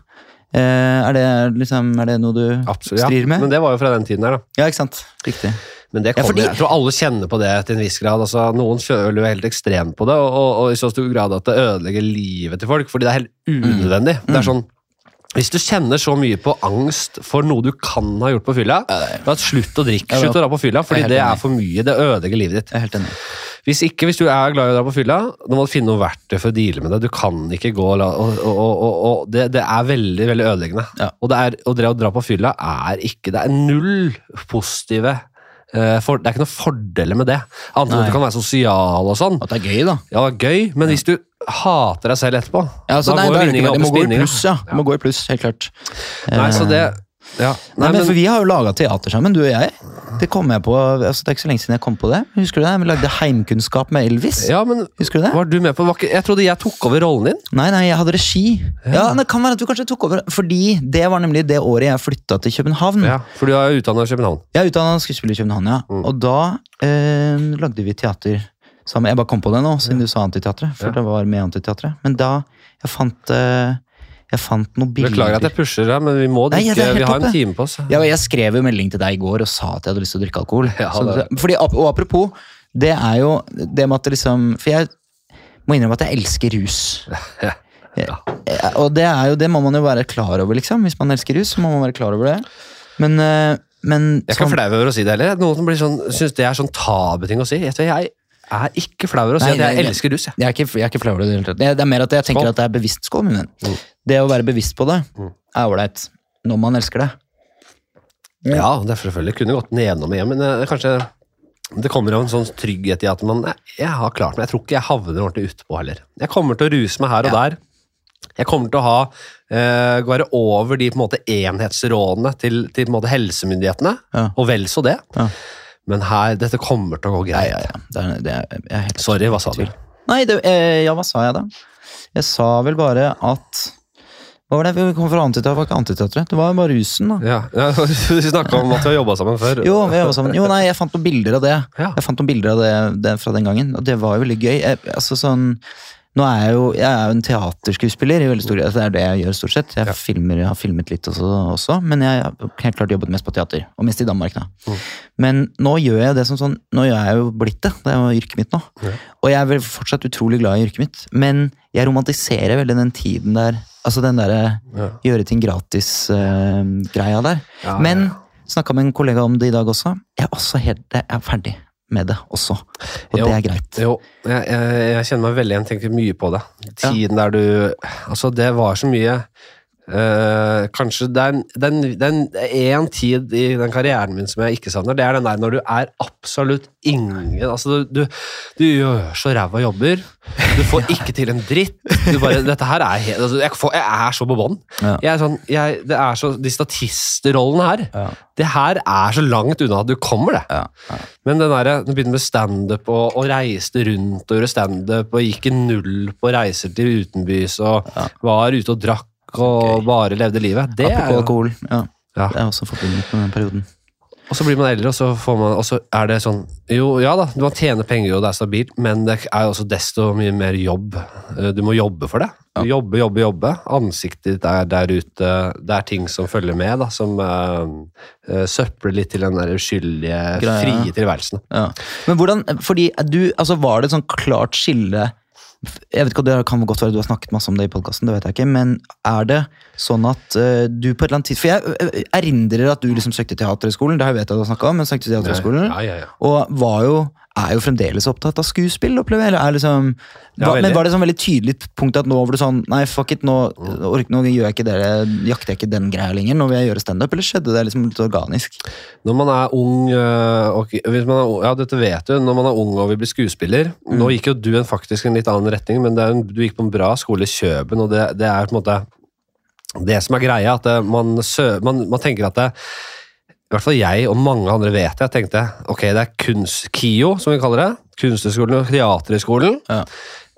Uh, er, det, liksom, er det noe du
Absolutt. Ja.
strir med?
Men det var jo fra den tiden her, da.
Ja, ikke sant? Riktig.
Men det
Ja, fordi-
jeg tror alle kjenner på det til en viss grad. Altså, noen føler jo helt ekstremt på det, og, og, i så stor grad at det ødelegger livet til folk, fordi det er helt unødvendig. Det er sånn, hvis du kjenner så mye på angst for noe du kan ha gjort på fylla, da slutt å drikke, slutt å dra på fylla, fordi det er for mye. Det ødelegger livet ditt.
Jeg er helt enig.
Hvis ikke, hvis du er glad i å dra på fylla, da må du finne noe verktøy for å deale med det. Du kan ikke gå og og, og, og, det, det er veldig, veldig ødeleggende.
Ja.
Og, det er, å dra på fylla er ikke Det er null positive for, Det er ikke noen fordeler med det. Annet enn at du kan være sosial og sånn.
At det er gøy, da.
Ja, gøy, men hvis du hater deg selv etterpå,
Ja, altså,
da
nei,
går vinninga opp i spinninga.
ja. Det må gå i pluss, helt klart.
Nei, så
Eh,
det ja.
Nei, men, for Vi har jo laga teater sammen, du og jeg. Det kom jeg på, altså det er ikke så lenge siden jeg kom på det. Husker du det? Vi lagde heimkunnskap med Elvis.
Ja, men
Husker du det?
var du med på det? Jeg trodde jeg tok over rollen din.
Nei, nei, jeg hadde regi. Ja, Det kan være at du kanskje tok over, fordi det var nemlig det året jeg flytta til København.
Ja, For du er utdanna i København.
Jeg er utdanna skuespiller i København, ja.
Mm.
Og da eh, lagde vi teater sammen. Jeg bare kom på det nå, siden du sa Antiteatret. For
Ja.
det var med Antiteatret. Men da jeg fant eh, Jeg fant noen bilder
Beklager at jeg pusher deg, men vi må
Nei, ja,
drikke.
det er
vi har en time på oss.
Ja, Jeg skrev jo melding til deg i går og sa at jeg hadde lyst til å drikke alkohol.
Ja, det-
Så, fordi, og apropos, det er jo det med at det liksom For jeg må innrømme at jeg elsker rus.
Ja.
ja. Og det er jo, det må man jo være klar over, liksom. Hvis man elsker rus, så må man være klar over det. Men, eh, men
Jeg er ikke flau over å si det heller. Noen som blir sånn, syns det er sånn tabuting å si. Jeg, jeg er ikke flau over å si at jeg elsker rus. Jeg.
Jeg er ikke, jeg er ikke flau over det det er mer at jeg tenker
Skål.
at det er bevisst skål, min venn.
Mm.
Det å være bevisst på det
Mm.
er ålreit. Når man elsker det.
Ja, det er selvfølgelig kunne gått nedom igjen, men eh, kanskje det kommer av en sånn trygghet i at man jeg, Jeg har klart meg. Jeg tror ikke jeg havner ordentlig utpå heller. Jeg kommer til å ruse meg her og
Ja.
der. Jeg kommer til å ha eh, være over de på en måte enhetsrådene til, til på en måte helsemyndighetene,
Ja.
og vel så det.
Ja.
Men her, dette kommer til å gå
Ja,
greit.
ja, ja. Det er, det er, jeg er helt
Sorry, hva sa du?
Nei, det, eh, ja, hva sa jeg da? Jeg sa vel bare at Hva var det? Vi kom fra antiteater, var ikke antiteatret. Det var bare rusen, da.
Ja, ja Vi snakka om at vi har jobba sammen før.
Jo, vi sammen. jo, nei, jeg fant noen bilder av det.
Ja.
Jeg fant noen bilder av det, det fra den gangen, og det var jo veldig gøy. Jeg, altså sånn, nå er jeg jo jeg er jo en teaterskuespiller, i veldig stor grad. Det er det jeg gjør stort sett. Jeg,
Ja.
filmer, jeg har filmet litt også, også, men jeg har helt klart jobbet mest på teater. Og mest i Danmark, da.
Mm.
Men nå gjør jeg det som sånn Nå gjør jeg jo blitt det. Det er jo yrket mitt nå.
Ja.
Og jeg er vel fortsatt utrolig glad i yrket mitt, men jeg romantiserer veldig den tiden der. Altså den derre
Ja.
gjøre ting gratis-greia der.
Ja,
Men
ja.
snakka med en kollega om det i dag også. Jeg er også helt jeg er ferdig med det også. Og
Jo.
det er greit.
Jo, jeg, jeg, jeg kjenner meg veldig igjen, tenker mye på det.
Ja.
Tiden der du Altså, det var så mye eh, Kanskje det er, en- er en- tid i den karrieren min som jeg ikke savner. Det er den der når du er absolutt ingen Altså, du, du, du gjør så ræva jobber. Du får ikke til en dritt. Du bare, dette her er helt altså, jeg, får, jeg er så på bånn.
Ja.
Sånn, det er så, De statistrollene her
Ja.
Det her er så langt unna at du kommer, det.
Ja.
Men den der, du begynte med standup og, og reiste rundt og gjorde standup og gikk i null på reiser til utenbys og var ute og drakk og
okay.
bare levde livet. Det er
Apropos
jo,
alkohol. Ja,
ja.
det er også forbundet med den perioden.
Og så blir man eldre, og så, får man, og så er det sånn Jo, ja da, man tjener penger og det er stabilt, men det er jo også desto mye mer jobb. Eh, Du må jobbe for det.
Ja.
Jobbe, jobbe, jobbe. Ansiktet ditt er der ute. Det er ting som følger med, da, som eh, søpler litt til den der uskyldige,
Greia.
frie tilværelsen.
Ja. Men hvordan, fordi du, altså Var det et sånn klart skille Jeg vet ikke, Det kan godt være du har snakket masse om det i podkasten, men er det sånn at uh, du på et eller annet tid For jeg eh, erindrer at du liksom søkte Teaterhøgskolen, det har jeg vet at du har snakka om, men søkte Teaterhøgskolen,
Ja, ja, ja.
og var jo er jo fremdeles opptatt av skuespill, opplever jeg. Liksom,
Ja,
men var det sånn veldig tydelig punkt at nå var du sånn Nei, fuck it, nå, ork, nå gjør jeg ikke det, jakter jeg ikke den greia lenger. Nå vil jeg gjøre standup. Eller skjedde det liksom litt organisk?
Når man er ung og, man er, Ja, dette vet du. Når man er ung og vil bli skuespiller Nå gikk jo du en, faktisk en litt annen retning, men det en, du gikk på en bra skole i Kjøben, og det, det er på en måte Det som er greia, at man, sø, man, man tenker at det i hvert fall jeg og mange andre vet det. Jeg tenkte ok, det er kunst, KIO, som vi kaller det. Kunsthøgskolen og Teaterhøgskolen
Ja.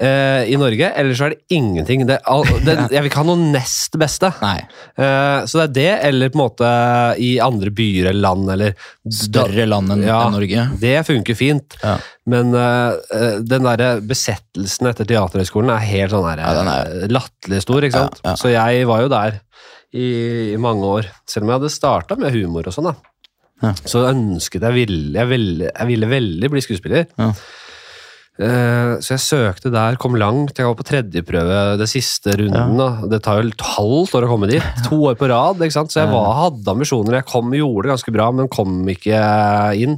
Eh, i Norge. Ellers er det ingenting. Det, all, det, jeg vil ikke ha noe nest beste. Eh, så det er det, eller på en måte i andre byer eller land, eller
Større land enn
Ja.
Norge.
Det funker fint.
Ja.
Men eh, den der besettelsen etter Teaterhøgskolen er helt sånn der,
Ja,
eh, latterlig stor, ikke sant.
Ja, ja.
Så jeg var jo der i, i mange år, selv om jeg hadde starta med humor og sånn, da.
Ja.
Så ønsket jeg ville, jeg ville Jeg ville veldig bli skuespiller. Eh, så jeg søkte der, kom langt. Jeg var på tredjeprøve det siste runden. Ja. Det tar jo et halvt år å komme dit. To år på rad. ikke sant? Så jeg var, hadde ambisjoner. Jeg kom, gjorde det ganske bra, men kom ikke inn.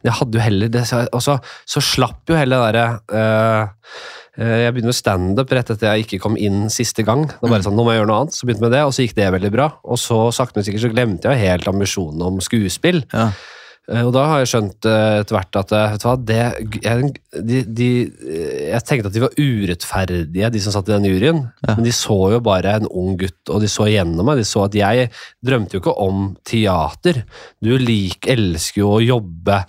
Men jeg hadde jo heller det, Og så, så slapp jo hele det derre eh, eh, Jeg begynte med standup rett etter jeg ikke kom inn siste gang. Det var bare sånn, nå må jeg gjøre noe annet, Så begynte jeg med det, og så gikk det veldig bra. Og så sakte, men sikkert så glemte jeg helt ambisjonen om skuespill.
Ja.
Eh, Og da har jeg skjønt eh, etter hvert at eh, vet du hva, det, jeg, de, de, jeg tenkte at de var urettferdige, de som satt i den juryen.
Ja.
Men de så jo bare en ung gutt, og de så igjennom meg. De så at jeg drømte jo ikke om teater. Du lik, elsker jo å jobbe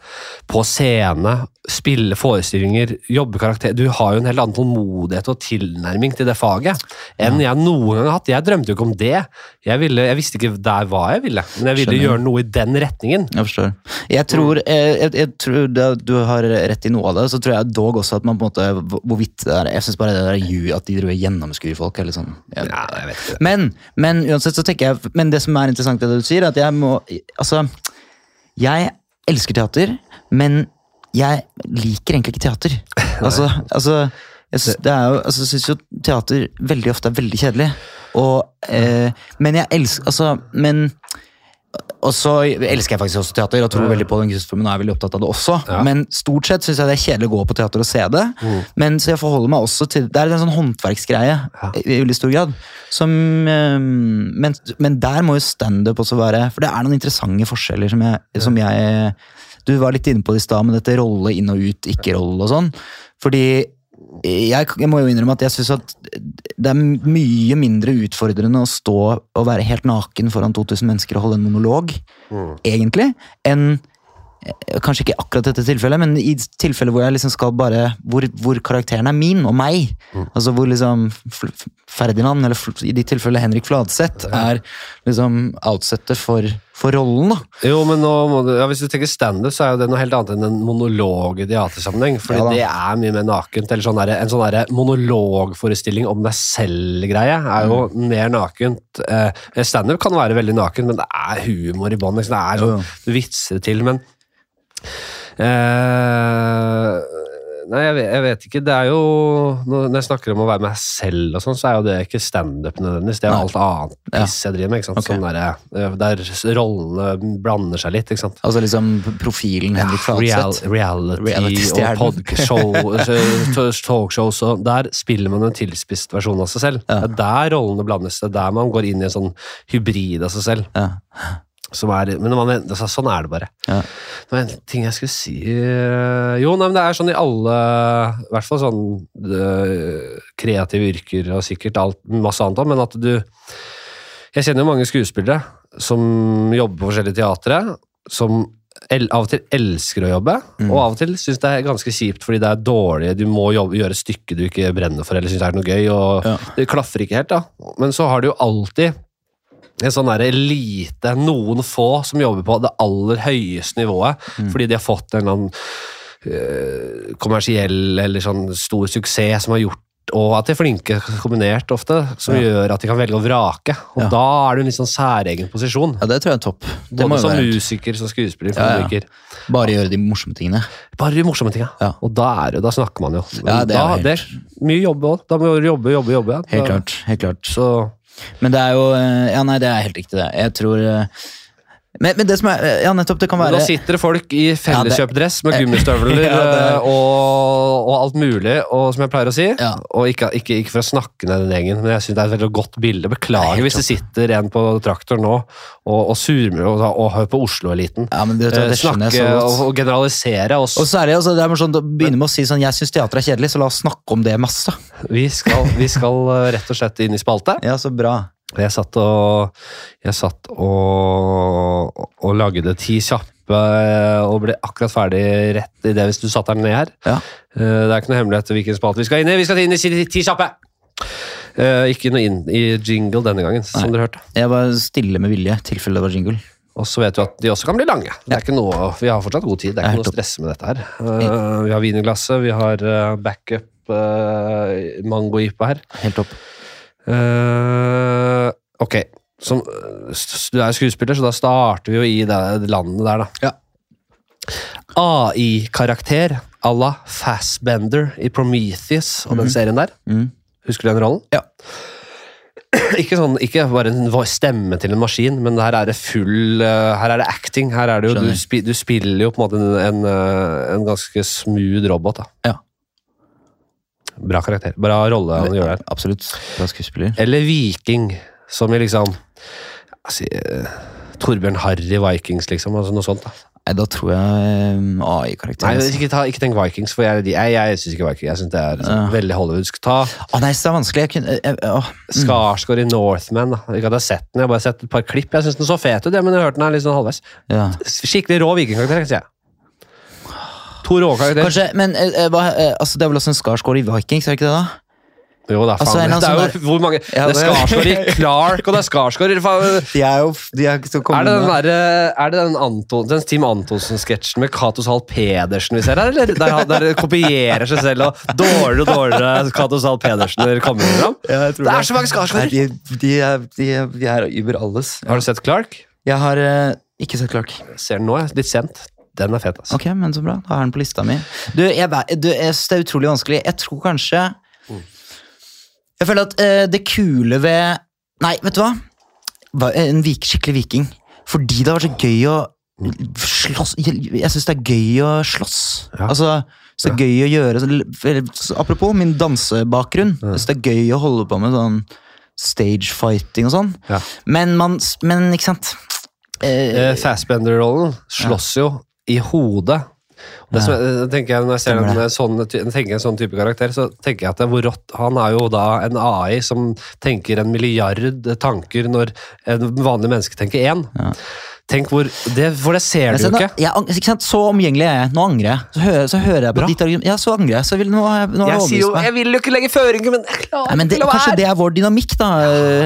på scene, spille forestillinger, jobbe karakter. Du har jo en helt annen tålmodighet og tilnærming til det faget enn jeg noen gang har hatt. Jeg drømte jo ikke om det. Jeg, ville, jeg visste ikke der hva jeg ville, men jeg ville
Skjønner.
gjøre noe i den retningen.
Jeg forstår. Jeg tror, jeg, jeg, jeg tror det, du har rett i noe av det, så tror jeg dog også at man på en måte Hvorvidt det er Jeg syns bare det der ju- at de driver gjennomskuer folk, Eller sånn jeg,
Ja, jeg vet ikke.
Men, men uansett så tenker jeg Men det som er interessant det du sier, er at jeg må Altså, jeg elsker teater, men jeg liker egentlig ikke teater. Altså, altså jeg syns, det jo, altså, syns jo teater veldig ofte er veldig kjedelig. Og, eh, men jeg elsker Altså, men og så elsker jeg faktisk også teater og tror veldig på den kunstformen og er veldig opptatt av det også.
Ja.
Men stort sett syns jeg det er kjedelig å gå på teater og se det. Men så jeg forholder meg også til Det er en sånn håndverksgreie
Ja.
i veldig stor grad. Som, eh, men, men der må jo standup også være For det er noen interessante forskjeller som jeg, som jeg Du var litt inne på det i stad, med dette rolle inn og ut, ikke-rolle og sånn. Fordi jeg, jeg må jo innrømme at jeg syns at det er mye mindre utfordrende å stå og være helt naken foran 2000 mennesker og holde en monolog, egentlig, enn Kanskje ikke akkurat dette tilfellet, men i tilfellet hvor jeg liksom skal bare Hvor, hvor karakteren er min og meg. Altså hvor liksom Ferdinand, eller i ditt tilfelle Henrik Fladseth, er liksom outsettet for, for rollen. da.
Jo, men nå ja, Hvis du tenker standup, så er jo det noe helt annet enn en monolog i teatersammenheng. Fordi
Ja
det er mye mer nakent. eller sånn der, En sånn der monologforestilling om deg selv-greie er jo
Mm.
mer nakent. Eh, standup kan være veldig naken, men det er humor i bånn. liksom. Det er sånn, vitser til, men eh, Nei, jeg vet, jeg vet ikke. Det er jo Når jeg snakker om å være meg selv, og sånn, så er jo det ikke standup nødvendigvis. Det er jo alt annet piss jeg driver med. ikke sant?
Okay.
Sånn der, eh, der rollene blander seg litt. ikke sant?
Altså liksom profilen Henrik
Real,
reality,
reality, og
Reality-stjernen.
podkashow, talkshow Der spiller man en tilspisset versjon av seg selv.
Ja.
Det er der rollene blandes. Det er der man går inn i en sånn hybrid av seg selv.
Ja.
Som er, men man, altså, sånn er det bare.
Ja.
Det var en ting jeg skulle si øh, Jo, nei, men det er sånn i alle I hvert fall sånn øh, kreative yrker og sikkert alt, masse annet òg, men at du Jeg kjenner jo mange skuespillere som jobber på forskjellige teatre, som el, av og til elsker å jobbe,
Mm.
og av og til syns det er ganske kjipt fordi det er dårlig, du må jobbe, gjøre et stykke du ikke brenner for eller syns er noe gøy, og
Ja.
det klaffer ikke helt, da. Men så har du jo alltid en sånn der elite, noen få som jobber på det aller høyeste nivået,
Mm.
fordi de har fått en eller annen øh, kommersiell eller sånn stor suksess som har gjort og at de er flinke kombinert ofte, som
Ja.
gjør at de kan velge å vrake. Og
Ja.
da er det en litt sånn særegen posisjon.
Ja, det tror jeg er topp. Det
Både som
være
musiker, som skuespiller,
Ja. Bare gjøre de morsomme tingene.
Bare de morsomme tingene.
Ja.
Og da, er det, da snakker man jo.
Ja, det er
da,
helt-
det er mye jobb òg. Da må du jobbe, jobbe, jobbe.
Helt klart. helt klart.
Så
Men det er jo eh, Ja, nei, det er helt riktig, det. Jeg tror eh, men, men det som er Ja, nettopp, det kan være
Nå sitter det folk i felleskjøpdress med gummistøvler
Ja,
eh, og, og alt mulig, og som jeg pleier å si.
Ja.
Og ikke, ikke, ikke for å snakke ned den gjengen, men jeg syns det er et veldig godt bilde. Beklager
Nei,
hvis det sitter en på traktor nå og, og surmer og, og hører på Oslo-eliten.
Ja, men det, det,
Eh,
det
Snakke og, generalisere oss.
Og så er det, altså, det er sånn, begynne med å si sånn Jeg syns teater er kjedelig, så la oss snakke om det masse.
Vi skal, vi skal eh, rett og slett inn i spalte.
Ja, så bra.
Jeg satt og, jeg satt og, og lagde ti kjappe og ble akkurat ferdig rett i det hvis du satt der nede her.
Ja.
Eh, Det er ikke noe hemmelighet hvilken spalte vi skal inn i. Vi skal inn i ti, kjappe! Eh, ikke noe inn i jingle denne gangen, som
Nei.
dere hørte.
Jeg var stille med vilje, tilfelle det var jingle.
Og så vet du at de også kan bli lange. Det er ikke noe, vi har fortsatt god tid. Det er ikke noe stress med dette her. Eh, vi har wienerglasset, vi har eh, backup mango-jipa her.
Helt topp.
Eh, ok, Som, eh, du er skuespiller, så da starter vi jo i det landet der, da.
Ja.
AI-karakter à la Fassbender i Prometheus og den serien der.
Mm.
Husker du den rollen?
Ja.
Ikke, sånn, ikke bare en stemme til en maskin, men her er det full eh, Her er det acting. Her er det jo, du, du spiller jo på en måte en, en, en ganske smooth robot. da.
Ja.
Bra karakter. Bra rolle han gjør der.
Absolutt. Bra skuespiller.
Eller Viking, som i liksom altså, eh, Torbjørn Harry Vikings, liksom. Altså noe sånt. da.
Nei, da tror jeg um, AI-karakter.
ikke, ta, ikke tenk Vikings, for jeg, jeg, jeg syns ikke Vikings. Jeg synes det er
Ja.
veldig hollywoodsk. Ta
Å nei, så er det vanskelig. Jeg kunne, jeg, åh, mm.
Skarsgård i Northman. Da. Ikke at jeg har sett den, jeg har bare sett et par klipp. Jeg syns den så fet ut, men jeg har hørt den er litt sånn halvveis.
ja.
Skikkelig rå vikingkarakter, jeg. To rå karakterer.
Kanskje, men eh, eh, hva, eh, altså, det er vel også en Skarsgård i Vikings, er det ikke det? da?
Jo da, faen.
Altså, en
det er jo
sånn
hvor mange
Ja,
Det er Skarsgård i Clark, og det er Skarsgård i faen.
De er jo de er ikke så
Er det den, der, er det den, Anton, den Team Antonsen-sketsjen med Cato Zahl Pedersen vi ser her, eller? Der, der kopierer seg selv, og dårligere og dårligere Cato Zahl Pedersen kommer fram?
Ja,
Det er
det.
så mange Skarsgårder!
de, de, er, de, er, de er über alles.
Har du sett Clark?
Jeg har uh, ikke sett Clark.
Ser den nå, jeg. litt sent. Den er fet, altså.
Ok, men så bra. Da har den på lista mi. Du, jeg, du, jeg synes det er utrolig vanskelig. Jeg tror kanskje Jeg føler at uh, det kule ved Nei, vet du hva? Hva- En vik, skikkelig viking. Fordi det har vært så gøy å slåss Jeg, jeg syns det er gøy å slåss.
Ja.
Altså, så gøy å gjøre Apropos min dansebakgrunn. Jeg Så det er gøy å holde på med sånn stage fighting og sånn.
Ja.
Men man Men, ikke sant? Eh,
Eh, Fassbender-rollen slåss jo i hodet. Det som, jeg- tenker jeg, når jeg ser en sånn, tenker en sånn type karakter, så tenker jeg at det er hvor rått Han er jo da en AI som tenker en milliard tanker når en vanlig menneske tenker én.
Ja.
Tenk hvor det, For det ser du jo ikke.
jeg, ikke sant? Så omgjengelig er jeg. Nå angrer jeg. Så hører, så hører jeg på
Bra.
ditt argument. Ja, så angrer jeg. Så vil, nå nå
Jeg, sier jo,
meg.
jeg vil jo ikke legge føringer, men jeg klarer
Nei, men det,
ikke å la
kanskje det er vår dynamikk, da,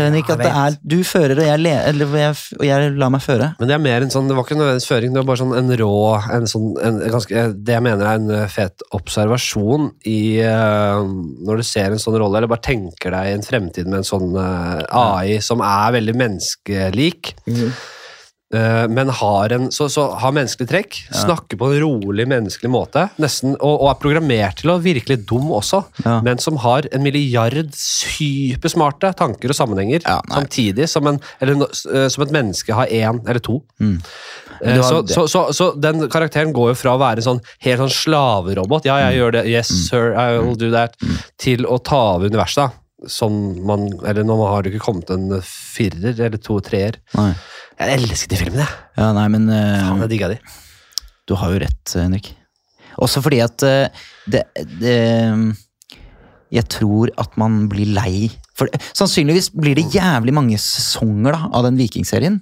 Henrik. At det er, du fører, og jeg, le, eller, jeg, og jeg lar meg føre.
Men det er mer en sånn, det var ikke nødvendigvis føring, det var bare sånn en rå en sånn, en ganske, Det jeg mener er en eh, fet observasjon i uh, Når du ser en sånn rolle, eller bare tenker deg en fremtid med en sånn uh, AI som er veldig menneskelik, eh, men har en så, så har menneskelig trekk, snakker på en rolig, menneskelig måte, nesten, og, og er programmert til å virke litt dum også,
Ja.
men som har en milliard supersmarte tanker og sammenhenger,
Ja,
samtidig som, en, eller, eh, som et menneske har én eller to.
Mm.
Eh,
har-
Så, så, så, så den karakteren går jo fra å være en sånn helt sånn slaverobot, ja,
Mm.
jeg gjør det, yes sir, I will do that, til å ta over universet. Som man, eller nå har det ikke kommet en firer eller to treer.
Nei.
Jeg elsker de filmene, jeg.
Ja, nei, men uh,
Faen, jeg digga de.
du har jo rett, Henrik. Også fordi at uh, det, det Jeg tror at man blir lei for, Sannsynligvis blir det jævlig mange sesonger da, av den vikingserien.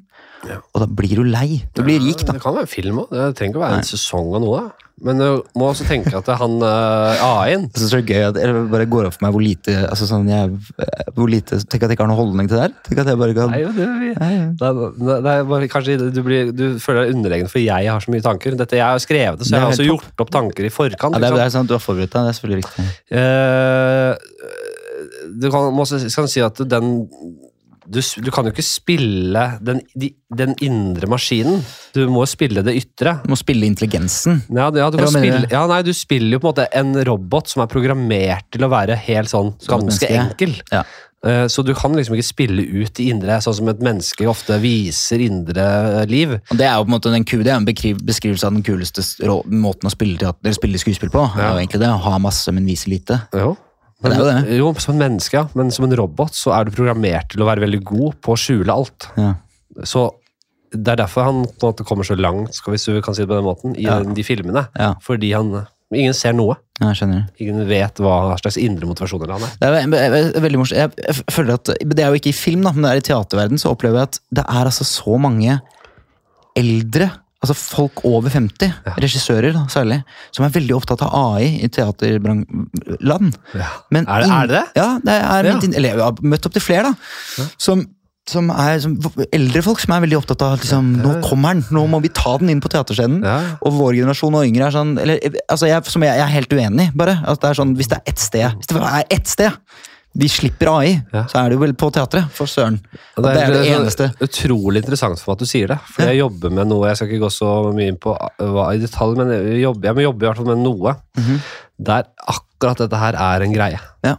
Ja.
Og da blir du lei. Du blir rik, da.
Det kan være en film òg. Det trenger ikke å være en sesong av noe. Men du må også tenke at det er han uh, A-en
Jeg synes det er gøy at det bare går opp for meg hvor lite altså sånn, jeg, hvor lite, Tenk at jeg ikke har noen holdning til det her. Tenk at jeg bare kan
Nei, jo, det, vi,
Nei, ja.
det, er, det er bare kanskje du, blir, du føler deg underlegen for jeg har så mye tanker. Dette Jeg har skrevet det, så jeg har også gjort opp tanker i forkant.
Ja, det, er,
liksom.
det er sant, Du har forberedt deg, det er selvfølgelig riktig.
Uh, du kan, må kan si at den du, du kan jo ikke spille den, de, den indre maskinen. Du må spille det ytre.
Du må spille intelligensen.
Ja, ja, du, spille, ja, nei, du spiller jo på en måte en robot som er programmert til å være helt sånn ganske enkel.
Ja.
Eh, Så du kan liksom ikke spille ut det indre, sånn som et menneske ofte viser indre liv.
Og Det er jo på en måte kule, det er en beskrivelse av den kuleste måten å spille, teater, spille skuespill på. Det er jo egentlig det, Å ha masse, men vise lite.
Jo.
Men det er jo det.
Jo, som et menneske, ja. Men som en robot så er du programmert til å være veldig god på å skjule alt.
Ja.
Så det er derfor han på en måte kommer så langt, skal vi, vi kan si det på den måten, i
Ja.
de filmene.
Ja.
Fordi han Ingen ser noe.
Jeg skjønner.
Ingen vet hva slags indre motivasjoner han er.
Det er ve- ve- ve- veldig morsomt. Jeg, jeg føler at, Det er jo ikke i film, da, men det er i teaterverden, så opplever jeg at det er altså så mange eldre Altså folk over 50,
Ja.
regissører da, særlig, som er veldig opptatt av AI i teaterland. Men
Er det- er det det?
Ja, det er
Ja.
mitt Eller jeg har møtt opp til flere, da. Som, som er som, eldre folk som er veldig opptatt av liksom, nå kommer den, nå må vi ta den inn på teaterscenen.
Ja.
Og vår generasjon og yngre er sånn eller, altså jeg, som jeg, jeg er helt uenig bare. At det er sånn, hvis det er ett sted Hvis det er ett sted vi slipper AI,
Ja.
så er det jo vel på teatret, for søren.
Og
Og det er det eneste.
Utrolig interessant for meg at du sier det. For jeg jobber med noe Jeg skal ikke gå så mye inn på hva i detalj, men jeg jobber, jeg må jobbe i hvert fall med noe
Mhm.
der akkurat dette her er en greie.
Ja.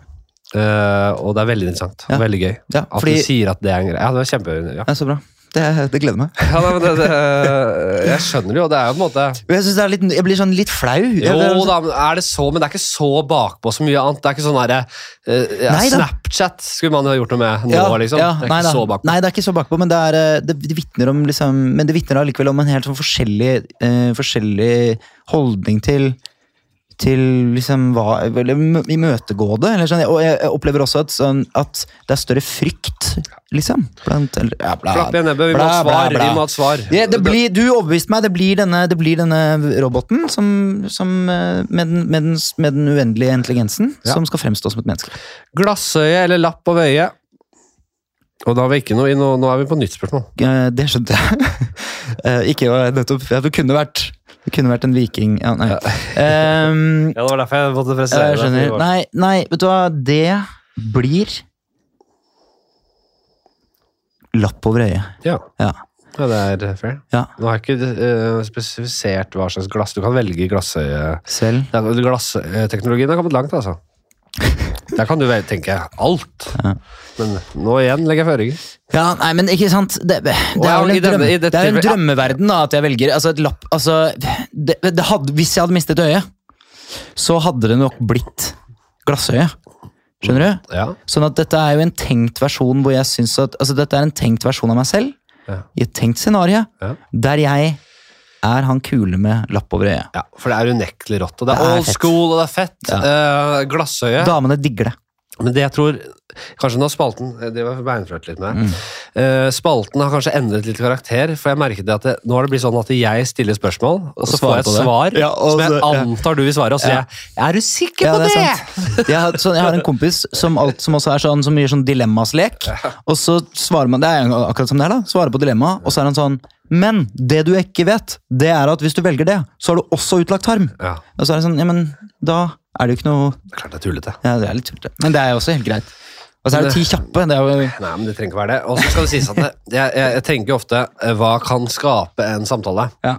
Uh, og det er veldig interessant
Ja.
veldig gøy
Ja,
at du sier at det er en greie. Ja, det var kjempegøy. Ja.
Ja, så bra. Det, det gleder meg.
Ja, nei, men det, det, jeg skjønner jo, det er jo på en måte
Jeg, synes det er litt, jeg blir sånn litt flau.
Jo da, men er det så, men det er ikke så bakpå så mye annet. Det er ikke sånn derre uh, ja, Snapchat skulle man jo gjort noe med nå,
Ja,
liksom.
ja,
det er
nei,
ikke
da.
så bakpå.
Nei, det er ikke så bakpå, men det, er, eh, det, det vitner om liksom, Men det vitner allikevel om en helt sånn forskjellig, uh, forskjellig holdning til til liksom hva Imøtegå det. Eller sånn. Og jeg, opplever også at, sånn, at det er større frykt, liksom. Blant, eller, ja, bla,
Klapp igjen nebbet, vi må ha et
bla,
svar.
bla.
Vi må ha svar.
Ja, det blir, du overbeviste meg. Det blir denne, det blir denne roboten som, som, eh, med, den, med, den, med den uendelige intelligensen
Ja.
som skal fremstå som et menneske.
Glassøye eller lapp over øyet? Og da har vi ikke noe, noe, nå er vi på nytt spørsmål.
Eh, Det skjønte jeg. Eh, Ikke nettopp. Ja, det kunne vært kunne vært en viking ja, Nei. Um,
Ja, Det var derfor jeg måtte presisere
jeg
det.
skjønner. Nei, nei, vet du hva. Det blir lapp over øyet.
Ja.
Ja.
ja, det er fair.
ja.
Nå har jeg ikke uh, spesifisert hva slags glass. Du kan velge glassøye.
Selv.
Ja, Glassteknologien har kommet langt, altså. Der kan du vel tenke alt.
Ja.
Men nå igjen legger jeg føringer.
Ja, nei, men ikke sant Det, det, er,
ja,
en drømme, det er en drømmeverden da, at jeg velger altså et lapp altså, det, det hadde, Hvis jeg hadde mistet øyet, så hadde det nok blitt glassøye. Skjønner du?
Ja.
Sånn at dette er jo en tenkt versjon hvor jeg synes at Altså, dette er en tenkt versjon av meg selv
Ja.
i et tenkt scenario der jeg er han kule med lapp over øyet.
ja, for det er unektelig rått. Og det er,
Det er
old
fett.
school, og det er fett. Eh, glassøye.
Damene digger det.
Men det jeg tror Kanskje nå spalten Det var beinflørt litt med.
Mm.
Eh, spalten har kanskje endret litt karakter, for jeg merket det at det, nå har det blitt sånn at jeg stiller spørsmål, og så får
svarer
jeg et
på det.
svar
Ja, og
som jeg
så- ja.
antar du vil svare, og så sier
Ja.
jeg Er du sikker
Ja,
på
det
det?!
sant. Jeg har, sånn, jeg har en kompis som, alt, som også er sånn, som gjør sånn dilemmaslek. Og så svarer man, det er jo akkurat som det er da, svarer på dilemma, og så er han sånn Men det du ikke vet, det er at hvis du velger det, så har du også utlagt tarm.
Ja,
Og så er det sånn, ja, men da er det jo ikke noe
det er klart det er tullete.
Ja, det er litt tullete. Men det er jo også helt greit. Og så er det ti kjappe. Det er jo
Nei, men det trenger ikke være det. Og så skal det sies at det, jeg, jeg, jeg tenker ofte eh, hva kan skape en samtale.
Ja.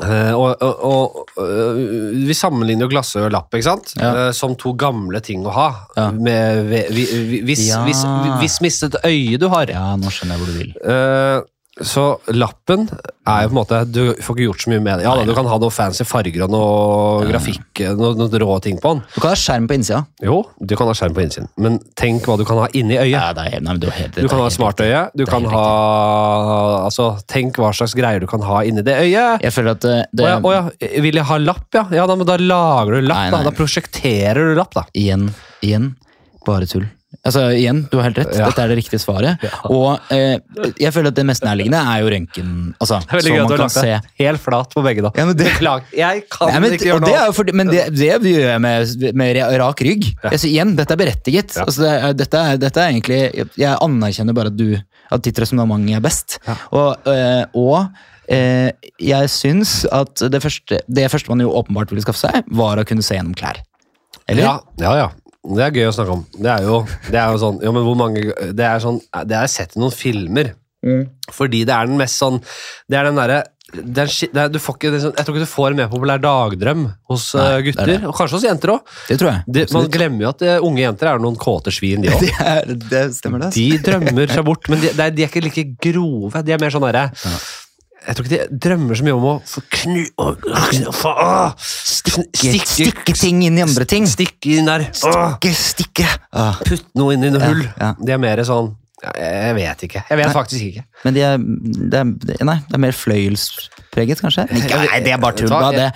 Uh, og, og, og øh, Vi sammenligner jo glassøl og lapp ikke sant?
Ja.
Uh, som to gamle ting å ha.
Ja.
Med, vi, vi, vi, hvis,
Ja.
hvis, hvis mistet øye du har.
Ja, nå skjønner jeg hvor du vil.
Eh, så lappen er jo på en måte Du får ikke gjort så mye med det. Ja, da, Du kan ha noe fancy farger og noe grafikk, noe, noe rå ting på den.
Du kan ha skjerm på innsida.
Jo, du kan ha skjerm på innsiden, men tenk hva du kan ha inni øyet.
Ja, det er nei, du, helt,
Du kan ha smartøye. Du kan ha altså, Tenk hva slags greier du kan ha inni det øyet.
Jeg føler at det,
Å
det
ja, å ja, vil jeg ha lapp, ja? Ja, da, men da lager du lapp.
Nei,
Da. da prosjekterer du lapp, da.
Igjen, igjen, bare tull. Altså, igjen, du har helt rett.
Ja.
Dette er det riktige svaret.
Ja.
Og eh, jeg føler at det mest nærliggende er jo røntgen. Altså, så man kan
lagt
se
helt flat på begge, da.
Ja, men det-
Jeg kan
Nei, men,
ikke gjøre noe
er fordi, men det, det gjør jeg med, med rak rygg. Altså, igjen, dette er berettiget. Altså, det dette, er, dette er egentlig Jeg anerkjenner bare at, du, at ditt resonnement er best. Og, øh, og øh, jeg syns at det første, det første man jo åpenbart ville skaffe seg, var å kunne se gjennom klær. Eller?
Ja, ja, ja. Det er gøy å snakke om. Det er jo, det er jo sånn Ja, men hvor mange Det er sånn Det har jeg sett i noen filmer.
Mm.
Fordi det er den mest sånn Det er den derre det er, det er, du får ikke, er sånn, jeg tror ikke du får en mer populær dagdrøm hos
Nei,
eh,
er
gutter,
det.
og kanskje hos jenter òg.
Det tror jeg.
Man glemmer jo at eh, unge jenter er noen kåte svin, de òg.
det, er, det stemmer, det.
De drømmer seg bort, men de, de, er, de er ikke like grove. De er mer sånn derre Jeg tror ikke de drømmer så mye om å få knu... å,
Stikke, stikke ting inn i andre ting.
Stikke inn der.
Stikke, stikke.
Putt noe inn i noe hull.
ja.
De er mer sånn Jeg vet ikke. Jeg vet
Nei.
faktisk ikke.
Men de er, det er, nei, det er mer fløyelspreget, kanskje? Ikke, nei, det er bare tull. Det?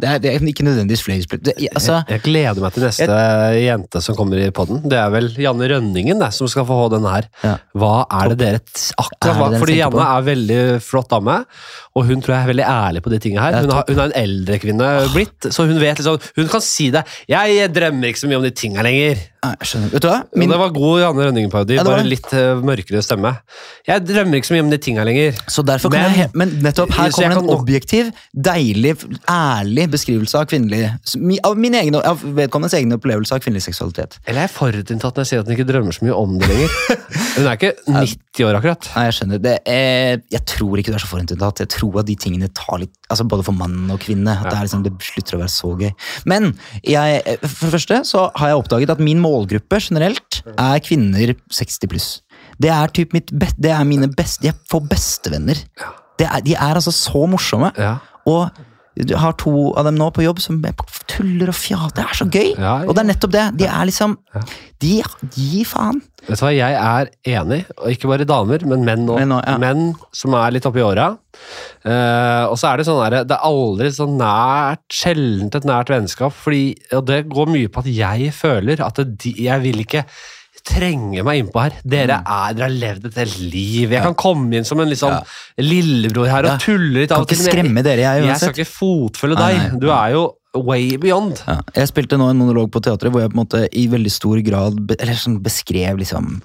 Det, det er ikke nødvendigvis. Det- Altså,
Jeg gleder meg til neste jente som kommer i podden. Det er vel Janne Rønningen det, som skal få den her.
Ja.
Hva er det dere
Er
akkurat hva? Fordi Janne
på?
er veldig flott dame, og hun tror jeg er veldig ærlig på de tingene her.
Er
Hun, har, hun er en eldre kvinne blitt, så hun vet liksom Hun kan si det. 'Jeg drømmer ikke så mye om de tinga lenger'.
Jeg skjønner. Vet du?
Min, det var god Janne Rønningen-parodi,
Ja,
bare litt uh, mørkere stemme. 'Jeg drømmer ikke så mye om de tinga lenger'.
så derfor
Men-
jeg, men nettopp her kommer en
kan-
objektiv, deilig, ærlig beskrivelse av kvinnelig Av min egen, av vedkommendes egen opplevelse av kvinnelig seksualitet.
Eller er jeg forutinntatt når jeg sier at hun ikke drømmer så mye om det lenger? Hun er ikke 90 år, akkurat.
Nei, jeg skjønner. Det er, jeg tror ikke du er så forutinntatt. Jeg tror at de tingene tar litt altså Både for mann og kvinne. At det, er liksom, det slutter å være så gøy. Men jeg, for det første så har jeg oppdaget at min målgruppe generelt er kvinner 60 pluss. Det er, typ mitt det er mine beste Jeg får bestevenner. Det er, de er altså så morsomme.
Ja.
Og du har to av dem nå på jobb som tuller og fjater. Det er så gøy!
Ja, ja.
Og det er nettopp det. De er liksom De gir faen.
Vet du hva, jeg er enig, og ikke bare damer, men menn òg.
Menn.
Menn som er litt oppi åra. Uh, og så er det sånn der, det er aldri så nært, sjeldent et nært vennskap, fordi, og det går mye på at jeg føler at det, de, jeg vil ikke trenge meg innpå her. Dere
Mm.
er, dere har levd et helt liv. Jeg kan komme inn som en liksom lillebror her og tulle litt. Av og
ikke
Kan ikke
skremme dere, jeg,
Jeg skal ikke fotfølge deg. Du er jo way beyond.
Ja. Jeg spilte nå en monolog på teatret hvor jeg på en måte i veldig stor grad be eller sånn beskrev liksom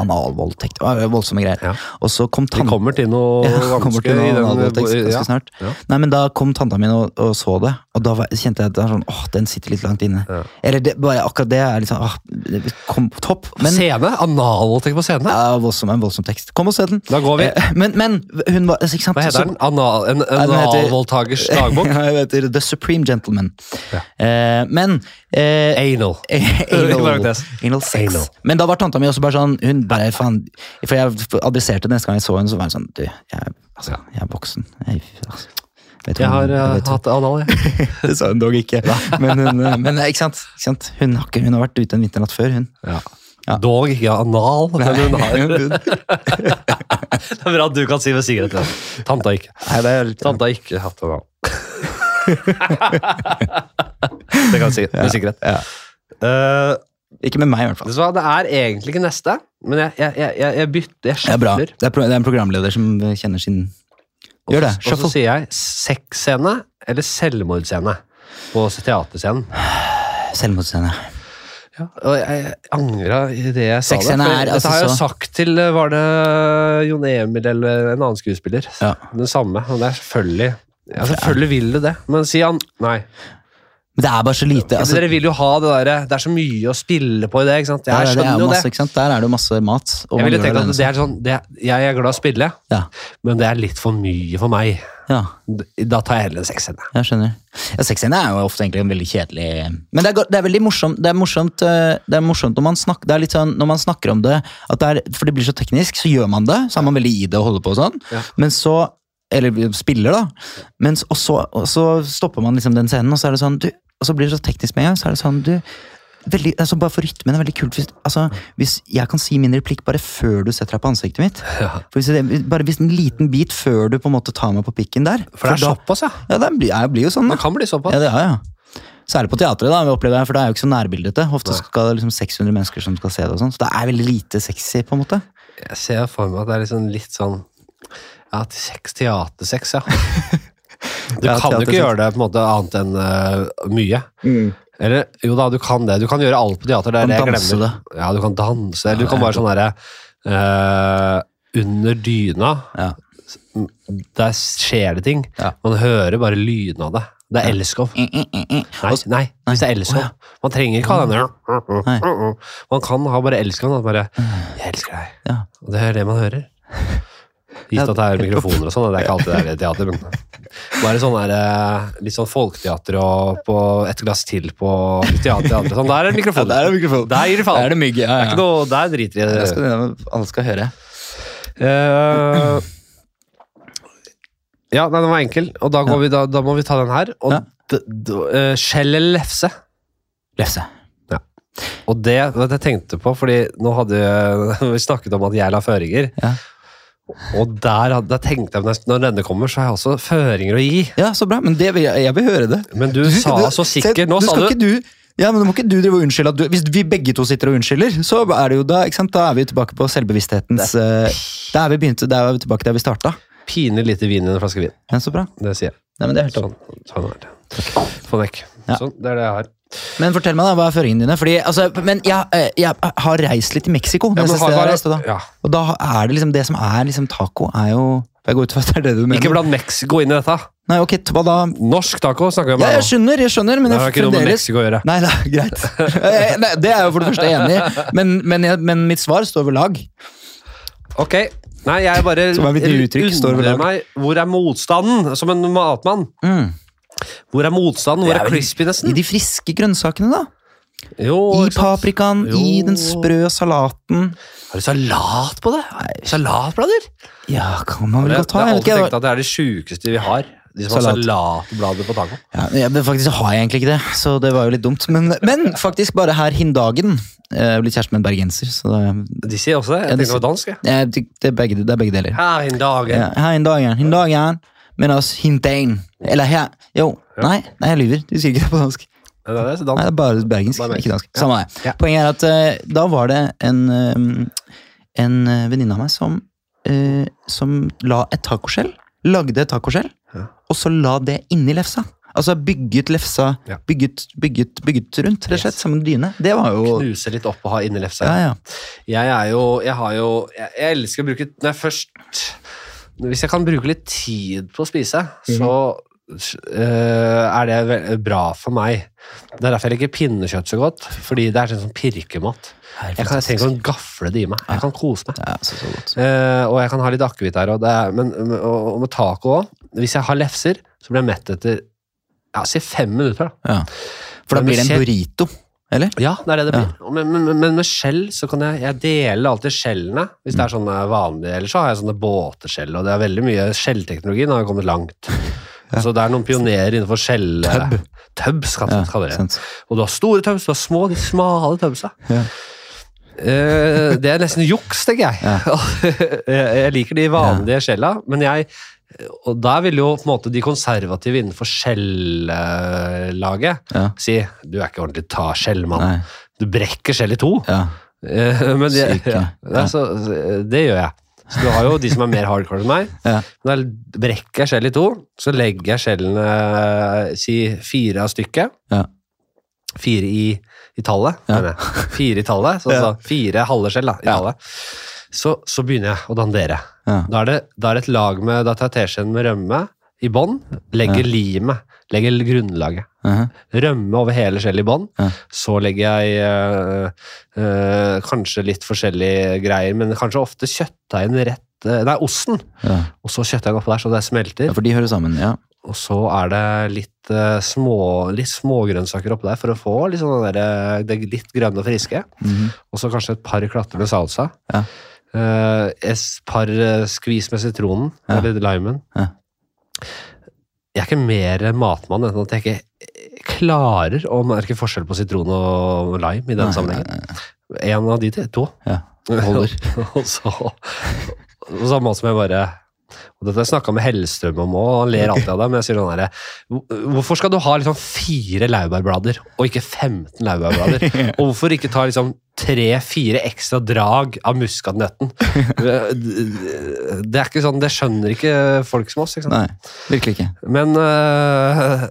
analvoldtekt. Voldsomme greier.
Ja.
Og så kom
Vi
tante
kommer til noe
Ja, kommer til
i
noe
den-
analvoldtekt ganske
ja.
snart.
Ja.
Nei, men Da kom tanta mi og, og så det, og da var, kjente jeg at er sånn, åh, den sitter litt langt inne. Eller det, bare akkurat det er liksom, åh, det kom topp. Men
Scene? Analvoldtekt på scene?
ja, voldsom, en voldsom tekst. Kom og se den.
Da går vi.
Eh, Men, men hun var ikke sant?
Hva heter den? Anal, en
den
analvoldtakers dagbok?
Ja, jeg heter The Supreme Gentleman. Eh, men eh,
Anal.
anal, anal sex.
Anal.
Men da var tanta mi også bare sånn Hun bare faen For jeg adresserte neste gang jeg så henne, så var hun sånn Du, jeg, altså, jeg er voksen. Jeg, altså, vet
Jeg
hun-
har eh,
vet
hatt anal, jeg.
Det sa hun dog ikke. Men, hun, eh, men eh, ikke, sant? ikke sant? Hun, har ikke, hun har vært ute en vinternatt før, hun.
Ja.
Ja.
Dog ikke anal, men hun har
Hun-
Det er bra at du kan si med sikkerhet. det. Tanta ikke.
Nei, det er
Tanta ikke hatt anal. det kan vi si med sikkerhet.
Ja. Ikke med meg, i hvert fall.
Så det er egentlig ikke neste, men jeg, jeg, jeg, jeg, bytter. Jeg
Det er bra.
shuffler.
Det er, det er en programleder som kjenner sin Gjør det.
Og så sier jeg sexscene eller selvmordsscene på teaterscenen.
Selvmordsscene.
Ja, og jeg, angra i det jeg sa det. For
er
Dette
altså
har jeg jo sagt til eh, Var det Jon Emil eller en annen skuespiller?
Ja.
Den samme. Og det er selvfølgelig ja, Selvfølgelig vil du det, men si han Nei.
Men det er bare så lite. Altså,
Dere vil jo ha det derre Det er så mye å spille på i det. ikke sant?
der,
Jeg
er det,
jo
masse,
det.
Der er det jo masse mat.
Jeg ville tenkt at det er sånn det, Jeg er glad i å spille,
Ja,
men det er litt for mye for meg.
ja,
Da tar jeg heller en sexscene.
jeg skjønner. Ja, Sexscene er jo ofte egentlig en veldig kjedelig Men det er, det er veldig morsomt Det er morsomt, eh, det er morsomt når, man snakker, det er litt sånn, når man snakker om det, at det er, for det blir så teknisk, så gjør man det. Så er man veldig i det og holder på og sånn.
Ja.
Men så Eller spiller, da. Men, og, så, og så stopper man liksom den scenen, og så er det sånn du, Og så blir det så teknisk med en gang. Så er det sånn du veldig, altså Bare for rytmen er veldig kult. Hvis, altså, hvis jeg kan si min replikk bare før du setter deg på ansiktet mitt.
Ja.
For hvis det, bare hvis en liten bit før du på en måte tar meg på pikken der.
For det er
da-
såpass, ja.
Ja, det blir, jeg blir jo sånn, da.
Det kan bli såpass.
Ja, det er, ja. Særlig på teatret, da, vi opplever jeg, for det er jo ikke så nærbildete. Ofte skal det liksom 600 mennesker som skal se det, og sånn, så det er veldig lite sexy. på en måte.
Jeg ser for meg at det er liksom litt sånn Ja, til sex, teatersex, ja. Du kan jo ikke gjøre det på en måte annet enn uh, mye. Eller jo da, du kan det. Du kan gjøre alt på teater. Det er det jeg glemmer. Det. Ja, du kan danse. Eller du kan bare sånn derre uh, Under dyna,
Ja.
der skjer det ting.
Ja.
Man hører bare lyden av det. Det er elskov.
Mm, mm, mm, mm.
Nei, nei, hvis det er elskov. Man trenger ikke ha den Man kan ha bare elskov. Bare 'Jeg elsker deg'. Og det er det man hører. Gitt at det er mikrofoner og sånn, det er ikke alltid det er i teater, men bare sånn der, eh, litt sånn folketeater og på et glass til på teater. teater sånn, der er det mikrofoner.
Ja, der er det mikrofoner.
Der gir de
Der er det mygg. Ja,
Det er ikke noe, der driter de i
Det
det.
skal, alle skal høre.
Uh, ja, nei, den var enkel, og da, går
Ja.
vi, da, da må vi ta den her. Og
Ja.
d- d- eh, skjell eller lefse?
Lefse. Ja.
Og det, det jeg tenkte på, fordi nå hadde vi snakket om at jeg la føringer.
Ja.
Og der, der tenkte jeg, når- når denne kommer, så har jeg også føringer å gi.
Ja, så bra. Men det vil jeg, vil høre det.
Men du, sa
du-
så sikkert Nå
du
sa du
du ja, men du må ikke du drive og unnskylde at du Hvis vi begge to sitter og unnskylder, så er det jo da ikke sant? Da er vi tilbake på selvbevissthetens eh, Da er vi begynt, da er vi tilbake der vi starta.
pinlig lite vin i en flaske vin.
Ja, så bra.
Det sier jeg.
Nei, men det er helt.
Sånn, sånn er det. Få vekk.
Ja.
Sånn, det er det jeg har.
Men fortell meg, da, hva er føringene dine? Fordi, altså, men jeg, eh, jeg har reist litt i Mexico.
Ja, men har-
jeg reiste da.
ja.
Og da er det liksom det som er liksom taco, er jo Jeg går ut fra at det er det du mener.
Ikke bland Mexico inn i dette.
Nei, ok, hva da?
Norsk taco snakker vi om.
Ja, jeg skjønner, jeg skjønner, men
Det har ikke noe med Mexico å gjøre.
Nei, det er greit. Eh, Nei, det er jeg jo for det første enig i, men, men, men mitt svar står ved lag.
Ok. Nei, jeg bare
uttrykk,
undrer meg Hvor er motstanden? Som en matmann.
Mm.
Hvor er motstanden? Hvor er
er crispinessen? I de friske grønnsakene, da.
Jo,
I paprikaen,
jo.
i den sprø salaten.
Har du salat på det? Salatblader?
Ja, kan man vel godt ha. jeg har
alltid tenkt at det er det sjukeste vi har. De som har salatblader på taco.
Ja, ja, men faktisk har jeg egentlig ikke det, så det var jo litt dumt. Men, men faktisk bare her Hindagen. Jeg blir kjæreste med en bergenser, så det,
De sier også det. Jeg
ja,
tenkte det var dansk.
Ja. det, er begge, det er begge deler.
Her hindagen. dagen.
Ja, her Hindagen, Hindagen, men altså Hindain. Eller her Jo, nei, nei, jeg lyver. Du sier ikke det på dansk. Nei, det er bare bergensk, ikke dansk. Samme det. Poenget er at uh, da var det en, eh, en eh, venninne av meg som, uh, som la et tacoskjell. Lagde et tacoskjell,
Ja.
og så la det inni lefsa. Altså bygget lefsa
Ja.
bygget, bygget, bygget rundt, rett og slett,
Yes.
med dyne. Det var jo
Knuse litt opp og ha inni lefsa.
Ja, ja.
Jeg er jo Jeg har jo Jeg, jeg elsker å bruke Når jeg først Hvis jeg kan bruke litt tid på å spise, så uh, er det bra for meg. Det er derfor jeg liker pinnekjøtt så godt, fordi det er sånn som pirkemat. Jeg, kan, jeg trenger ikke å gafle det i meg. Jeg kan kose meg.
Ja, så, så.
Eh, og jeg kan ha litt akevitt her. Og, det er, men, og, og med taco òg. Hvis jeg har lefser, så blir jeg mett etter ja, si fem minutter. da.
Ja. For da blir det en burrito, eller?
Ja, det er det det blir. Ja. Men, men, men med skjell så kan jeg Jeg deler alltid skjellene, hvis det er sånne vanlige. Eller så har jeg sånne båteskjell, og det er veldig mye Skjellteknologien har jo kommet langt. Så det er noen pionerer innenfor skjell...
Tub.
Tubs, kan
Ja,
man kalle det. Og du har store tubs, du har små, de smale tubsa.
Ja.
Uh, det er nesten juks, tenker jeg. jeg. Jeg liker de vanlige skjella, men jeg Og der vil jo på en måte de konservative innenfor skjellaget
Ja.
si du er ikke ordentlig ta skjellmann. Du brekker skjell i to.
Ja.
Eh, Men
Syke.
ja, det, er så, det gjør jeg. Så du har jo de som er mer hardcore enn meg.
Ja.
Da brekker jeg skjell i to, så legger jeg skjellene si fire av stykket.
Ja.
Fire i, i tallet, mener jeg. Fire i tallet, så, så fire halve skjell da, i
Ja.
tallet. Så, så begynner jeg å dandere.
Ja.
Da er det, da er det et lag med, da tar jeg teskjeen med rømme i bånn, legger limet, legger grunnlaget.
Mhm.
Rømme over hele skjellet i bånn.
Ja.
Så legger jeg øh, kanskje litt forskjellige greier, men kanskje ofte kjøttdeigen rett øh, Nei, osten.
ja.
Og så kjøttdeigen oppå der, så det smelter.
ja, for de hører sammen, ja.
Og så er det litt, små, litt smågrønnsaker oppå der for å få litt sånn der, det litt grønne og friske.
Mhm.
Og så kanskje et par klatter med salsa.
Ja.
Eh, et par uh, skvis med sitronen,
Ja.
eller limen.
Ja.
Jeg er ikke mer matmann enn at jeg ikke klarer å merke forskjell på sitron og lime i den sammenhengen. En av de to.
Ja, holder.
og så og måte som jeg bare og Dette har jeg snakka med Hellstrøm om òg, han ler alltid av det. Men jeg sier sånn herre Hvorfor skal du ha liksom fire laurbærblader og ikke 15 laurbærblader? Og hvorfor ikke ta liksom tre-fire ekstra drag av muskatnøtten? Det er ikke sånn, det skjønner ikke folk som oss. ikke sant?
Nei, virkelig ikke.
Men øh,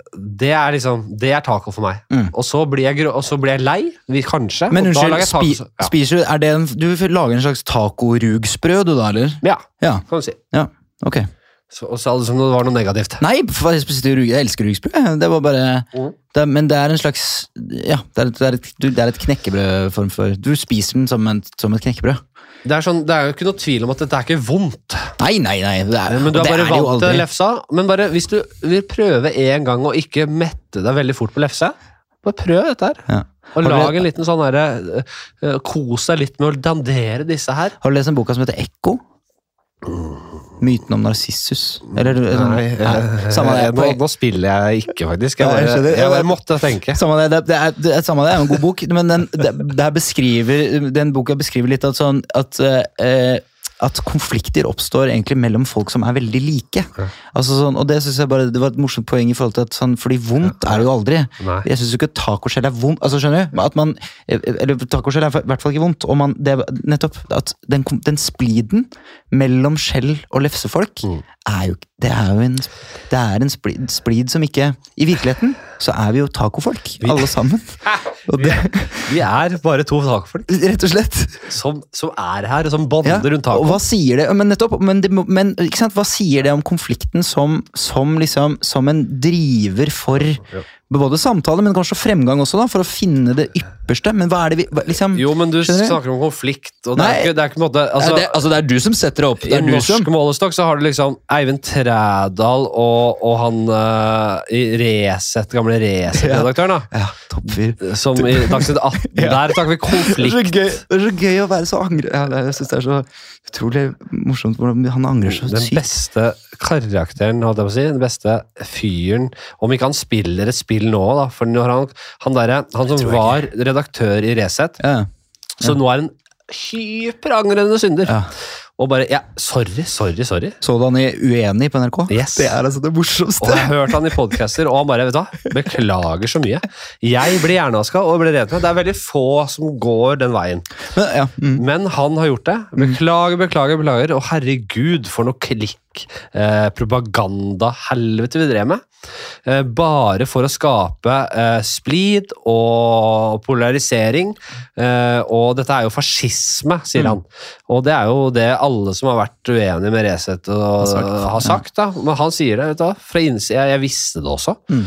det er liksom Det er taco for meg.
Mm.
Og, så blir jeg, og så blir jeg lei, kanskje.
Men unnskyld, spi,
ja.
spiser du er det en, Du lager en slags tacorugsprø, du da, eller?
ja,
Ja,
kan du si.
ja, ok.
Så, og sa det som det var noe negativt.
Nei, jeg, elsker rugsprø. Det var bare
Mm.
det, Men det er en slags Ja, det er, et- det er et, det er et knekkebrødform for Du spiser den som, en, som et knekkebrød.
Det er, sånn, det er jo ikke noe tvil om at dette er ikke vondt.
Nei, nei, nei. Det er,
Men du
har
bare vant til lefsa. Men bare hvis du vil prøve en gang å ikke mette deg veldig fort på lefse, bare prøv dette her.
Ja.
Og lag en liten sånn herre øh, Kos deg litt med å dandere disse her.
Har du lest en boka som heter Ekko? Myten om Narsissus? Eller sånn,
Nei,
samme det.
nå, nå spiller jeg ikke, faktisk. Jeg bare, jeg bare måtte tenke.
samme det, det, er, det, er, samme det, det er en god bok, men den, det, det beskriver, den boka beskriver litt at, sånn, at, eh, at konflikter oppstår egentlig mellom folk som er veldig like. Altså sånn, og Det synes jeg bare, det var et morsomt poeng, i forhold til at sånn, fordi vondt er det jo aldri.
Nei.
Jeg syns ikke tacoskjell er vondt. altså skjønner du? At man, eller Tacoskjell er i hvert fall ikke vondt. og man, det, nettopp at Den, den spliden mellom skjell og lefsefolk
Mm.
er jo det er jo en, det er en splid, splid som ikke I virkeligheten så er vi jo tacofolk, alle sammen.
Vi, vi er bare to tacofolk
rett og slett.
som, som er her, og som bonder
Ja,
rundt
og
taco.
Hva sier det? Men nettopp, men, det, men hva sier det om konflikten som, som, liksom, som en driver for både samtale, men kanskje fremgang også, da, for å finne det ypperste? Men hva er det vi hva- liksom,
Jo, men du snakker om konflikt, og det
Nei.
er ikke, det er ikke på en måte altså,
det, altså, det er du som setter det opp. Det
I norsk
som
målestokk så har du liksom Eivind Trædal og, og han uh, Resett, gamle Resett-redaktøren. da.
Ja, toppfyr.
Som i Dagsnytt 18.
Ja.
Der snakker vi
Det er, så
konflikt.
gøy, det er så gøy å være så angre... Ja, det- jeg synes det er så utrolig morsomt hvordan han angrer så sykt.
Den beste karakteren, holdt jeg på å si. Den beste fyren. Om ikke han spiller et spill nå, da. For han, han, der, han som var redaktør i Resett,
Ja.
så nå er en hyperangrende synder.
Ja.
Og bare ja, Sorry, sorry, sorry.
Så du han i Uenig på NRK?
Yes.
Det er altså det morsomste.
Og jeg hørte han i podcaster, og han bare vet du hva, beklager så mye. Jeg blir hjernevaska og blir redd med. Det er veldig få som går den veien.
Men, ja, mm.
Men han har gjort det. Beklager, beklager, beklager. Og herregud, for noe klikk, eh, propaganda, helvete vi drev med. Eh, bare for å skape eh, splid og polarisering. Eh, og dette er jo fascisme, sier han. Og det er jo det alle som har vært uenige med Resett og,
Har sagt,
har sagt. da. Men han sier det, vet du. Fra innsida. Jeg visste det også.
Mm.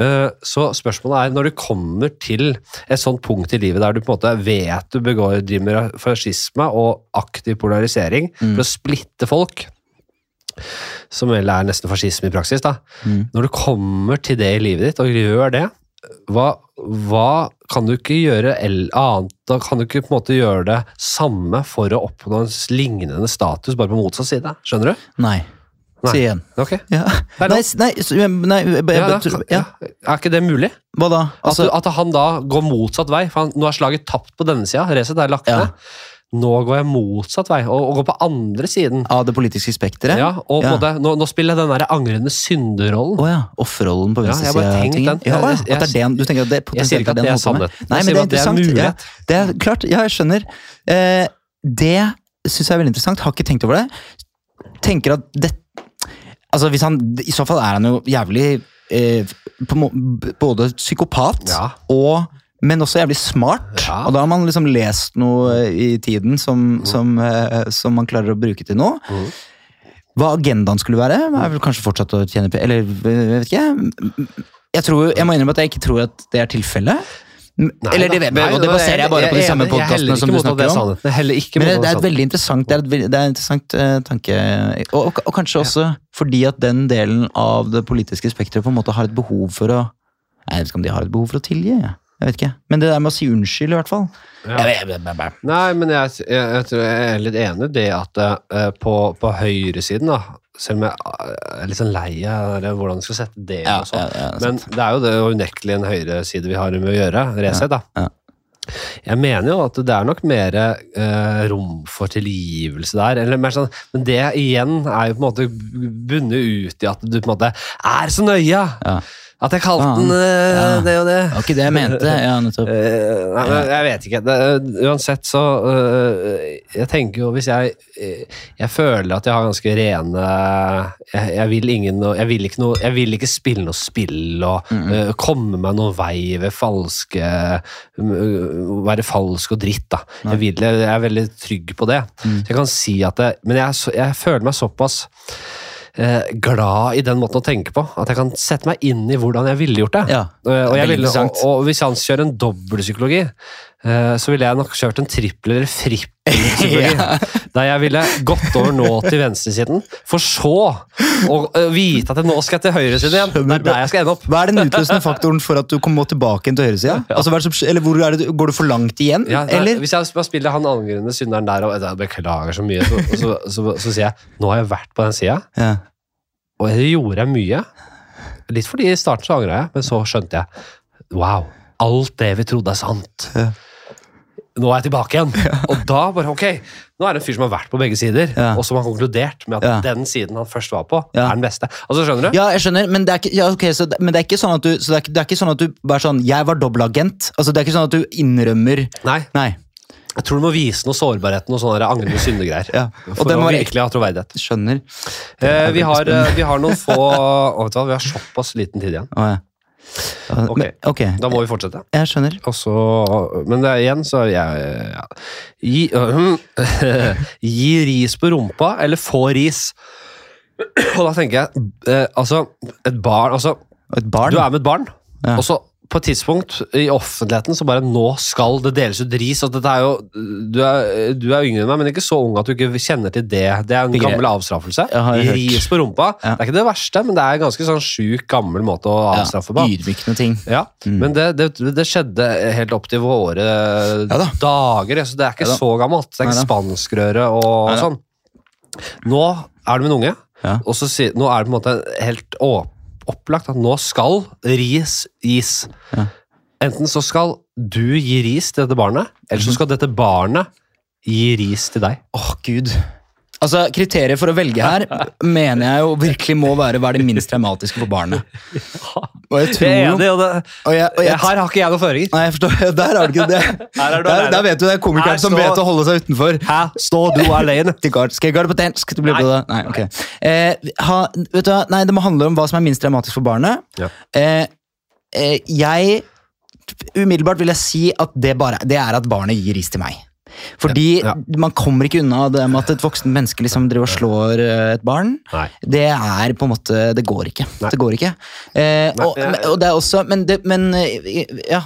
Eh, Så spørsmålet er, når du kommer til et sånt punkt i livet der du på en måte vet du begår, driver med fascisme og aktiv polarisering for å splitte folk, som vel er nesten fascisme i praksis, da.
Mm.
Når du kommer til det i livet ditt og gjør det, hva, hva kan du ikke gjøre annet? Da kan du ikke på en måte gjøre det samme for å oppnå en lignende status, bare på motsatt side? Skjønner du?
Nei.
Nei.
Si igjen.
Ok.
Ja.
Nei,
Nei, nei,
Ja,
ja.
Er ikke det mulig?
Hva da?
At,
Altså,
at han da går motsatt vei. For han, nå er slaget tapt på denne sida. racet er lagt ned. Nå går jeg motsatt vei, og, og går på andre siden.
av det politiske spekteret?
Ja, og
Ja.
Både, nå, nå spiller jeg den der angrende synderrollen.
Oh, ja. Offerrollen på
Ja, jeg har bare.
Ja, ja, at det er den, du tenker at det
Jeg sier
potensielt
ikke at
er den
det er
med?
sannhet.
Nei, men det er
at det er
interessant. Ja, det er klart, ja, jeg skjønner. Eh, det syns jeg er veldig interessant. Har ikke tenkt over det. Tenker at det Altså, hvis han I så fall er han jo jævlig eh, på, Både psykopat og men også jævlig smart.
Ja.
Og da har man liksom lest noe i tiden som, som, eh, som man klarer å bruke til noe.
Mm.
Hva agendaen skulle være, er vel kanskje fortsatt å tjene penger Eller jeg vet ikke. Jeg, tror, jeg må innrømme at jeg ikke tror at det er tilfellet. Eller det, nei, og det baserer jeg bare på de samme podkastene som du snakker om.
Det
Men det, det er et veldig interessant, det er et, det er et interessant uh, tanke. Og, og, og kanskje også fordi at den delen av det politiske spekteret på en måte har et behov for å Jeg vet ikke om de har et behov for å tilgi. Jeg, jeg vet ikke. Men det der med å si unnskyld, i hvert fall.
Ja. Nei, men jeg, jeg, jeg, tror jeg er litt enig i det at uh, på, på høyresiden, da selv om jeg er litt sånn lei av hvordan jeg skal sette det
Ja,
og sånn.
ja,
Men det er jo det unektelig en høyreside vi har med å gjøre, Resett, da.
ja.
Jeg mener jo at det er nok mer eh, rom for tilgivelse der. Eller mer sånn, men det igjen er jo på en måte bundet ut i at du på en måte er så nøye!
Ja.
At jeg kalte den eh,
Ja.
det og det.
Det var ikke det jeg mente. Ja.
Eh, nei, men jeg vet ikke. Det, uansett så Jeg tenker jo hvis jeg eh, Jeg føler at jeg har ganske rene Jeg, jeg vil ingen jeg vil, ikke noe, jeg vil ikke spille noe spill og øh, komme meg noen vei ved falske Være falsk og dritt, da. Jeg, vil, jeg er veldig trygg på det. Så jeg kan si at det, Men jeg, jeg føler meg såpass eh, glad i den måten å tenke på. At jeg kan sette meg inn i hvordan jeg ville gjort det.
Ja,
det og, jeg ville, og, og hvis han kjører en dobbeltpsykologi, eh, så ville jeg nok kjørt en trippel- eller frippelpsykologi.
Ja.
Der jeg ville gått over nå til venstresiden, for så å eh, vite at jeg nå skal jeg til høyresiden igjen. Det er der jeg skal ende opp.
Hva er den utløsende faktoren for at du kommer tilbake til høyresida? Altså, det, du- går du for langt igjen?
Ja, er-
eller?
Hvis jeg bare spiller han angrende synderen der og jeg beklager så mye, så, så, så, så, sier jeg nå har jeg vært på den sida,
Ja.
og det gjorde jeg mye. Litt fordi i starten så angra jeg, men så skjønte jeg wow, alt det vi trodde er sant.
Ja.
Nå er jeg tilbake igjen. Og da bare ok, nå er det en fyr som har vært på begge sider,
Ja.
og som har konkludert med at
Ja.
den siden han først var på,
Ja.
er den beste. Altså, skjønner du?
Ja, jeg skjønner, men det er ikke, ja, ok, så, det- men det er ikke sånn at du så det er, det er ikke sånn at du bare sånn Jeg var dobbeltagent. Altså, det er ikke sånn at du innrømmer
Nei,
Nei.
jeg tror du må vise noe sårbarheten og sånne angrende syndegreier.
Ja. Og
For
det
å virkelig ha troverdighet.
Skjønner.
Eh, vi, har, eh, vi har noen få å, vet du hva, Vi har såpass liten tid igjen.
Å, ja.
Ok.
Men, ok,
Da må vi fortsette.
jeg skjønner.
Også, men det er igjen, så jeg ja. gi, uh, gi ris på rumpa, eller få ris. Og da tenker jeg uh, Altså, et barn altså,
Et barn?
Du er med et barn,
Ja.
og så på et tidspunkt i offentligheten så bare nå skal det deles ut ris. og dette er jo, Du er, du er yngre enn meg, men ikke så ung at du ikke kjenner til det. Det er en gammel avstraffelse. Ris på rumpa.
Ja.
Det er ikke det verste, men det er en ganske sånn sjuk, gammel måte å avstraffe på.
Ydmykende ting.
Ja,
Mm.
Men det, det, det skjedde helt opp til våre
da.
dager, så det er ikke
Ja
så gammelt. Det er ikke spanskrøre og sånn. Nå er du med en unge,
Ja.
og så nå er det på en måte helt å- opplagt at nå skal ris gis.
Ja.
Enten så skal du gi ris til dette barnet, eller
Mhm.
så skal dette barnet gi ris til deg.
Åh, gud. Altså, Kriteriet for å velge her mener jeg jo virkelig må være hva er det minst traumatiske for barnet. Og jeg tror jo
det, her har ikke jeg noen føringer.
Nei, jeg forstår. Der har du ikke det.
Her er du
Der, der vet du det er komikeren som vet å holde seg utenfor.
Her står du alene.
Skal jeg garde på dansk? Det blir på det. Nei, ok. Eh, ha, vet du, hva? nei, det må handle om hva som er minst dramatisk for barnet.
Ja.
Eh, eh, jeg Umiddelbart vil jeg si at det, bare, det er at barnet gir ris til meg. Fordi
Ja.
man kommer ikke unna det med at et voksen menneske liksom driver og slår eh, et barn.
Nei.
Det er på en måte Det går ikke.
Nei.
Det går ikke. Eh, og, og det er også Men, det, men eh, ja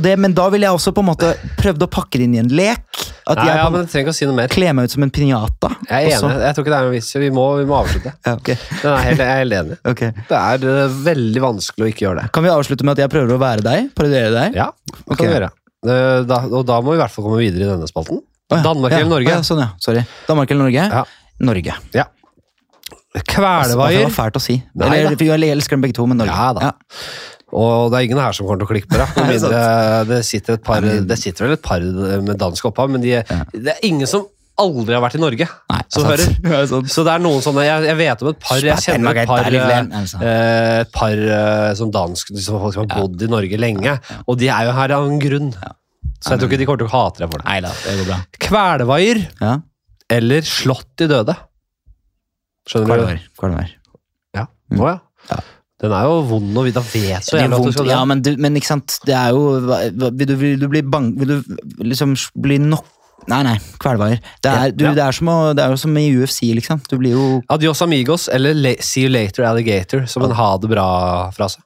det, Men da ville jeg også på en måte prøvd å pakke det inn i en lek. At
Nei,
jeg
ja, men trenger ikke å si noe mer.
kle meg ut som en pinjata.
Jeg er
også.
enig. Jeg tror ikke det er noen vits. Vi må, vi må avslutte.
Ja,
okay. Helt, jeg er helt enig.
Okay.
Det er eh, veldig vanskelig å ikke gjøre det.
Kan vi avslutte med at jeg prøver å være deg? Parodiere deg?
Ja, det kan vi gjøre. Eh, Da, og da må vi i hvert fall komme videre i denne spalten.
Å ja,
Danmark eller Norge?
å Ja, sånn, ja. Sorry. Danmark eller Norge?
Ja.
Norge. Altså, det var fælt å si.
Nei
Eller, jeg elsker dem begge to, men Norge.
Ja da. Og det er ingen her som kommer til å klikke på det.
Det er
det sitter, par, det sitter vel et par med dansk opphav, men de, det er ingen som aldri har vært i Norge.
Nei,
som hører. Så det er noen sånne Jeg, jeg vet om et par Jeg kjenner et par,
Altså.
eh, et par eh, sånn dansk som folk som har bodd i Norge lenge, og de er jo her av en grunn. Så jeg tror ikke de kommer til å hate deg for det.
Nei det går bra.
Kvelevaier
Ja,
eller slått i døde. Skjønner du?
Kvalmar.
Ja.
Mm.
Ja.
Ja.
Den er jo vond og da vet så jævlig at du skal dø.
ja, men, du, men ikke sant, det er jo Vil du, vil du bli bang... Vil du liksom bli nok... Nei, nei, kvelvaier. Det er, du,
Ja.
det, er som å, det er jo som i UFC, liksom. Du blir jo
Adios amigos eller le see you later alligator som en ha det bra-frase.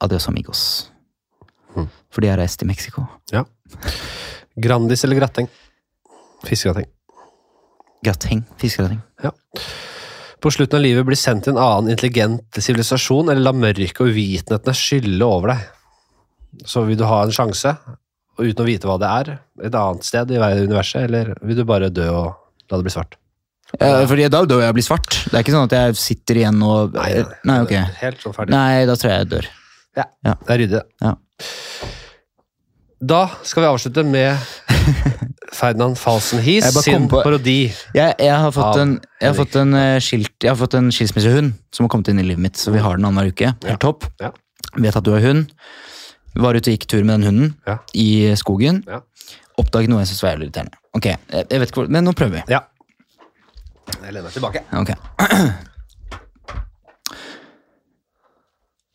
adios amigos.
Mm.
For de har reist til Mexico.
Grandis eller grateng? Fiskegrateng.
Grateng. Fiskegrateng.
På slutten av livet blir sendt til en annen intelligent sivilisasjon, eller la mørket og uvitenhetene skylle over deg. Så vil du ha en sjanse, og uten å vite hva det er, et annet sted i universet, eller vil du bare dø og la det bli svart?
Ja, fordi da dør jeg og blir svart. Det er ikke sånn at jeg sitter igjen og Nei, ok.
Helt sånn ferdig.
Nei, da tror jeg jeg dør.
ja, Det er ryddig.
Ja.
Da skal vi avslutte med Ferdinand Falsenhies
Jeg
sin
på-
parodi.
Jeg, jeg, har fått en, jeg har fått en eh, skilt Jeg har fått en skilsmissehund som har kommet inn i livet mitt, så vi har den annenhver uke. Helt topp.
Ja.
Vet at du har hund. Var ute og gikk tur med den hunden
Ja.
i skogen.
Ja.
Oppdaget noe jeg syntes var jævlig irriterende. Ok, jeg, jeg vet ikke hvor, Men nå prøver vi.
Ja. Jeg lener meg tilbake.
Ok.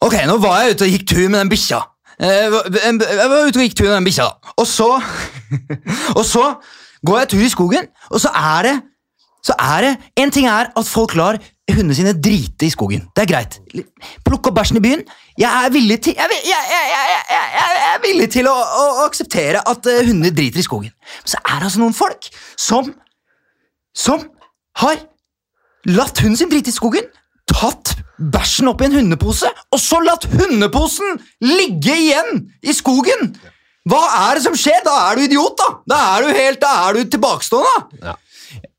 Ok, nå var jeg ute og gikk tur med den bikkja. Eh, Jeg var jeg var ute og gikk tur med den bikkja, da. Og så Og så går jeg tur i skogen, og så er det Så er det En ting er at folk lar hundene sine drite i skogen. Det er greit. Plukke opp bæsjen i byen. Jeg er villig til Jeg, jeg, jeg, er villig til å, å, å akseptere at eh, hunder driter i skogen. Men så er det altså noen folk som Som har latt hunden sin drite i skogen, tatt bæsjen opp i en hundepose, og så latt hundeposen ligge igjen i skogen! Hva er det som skjer? Da er du idiot, da! Da er du helt, da er du tilbakestående!
Ja.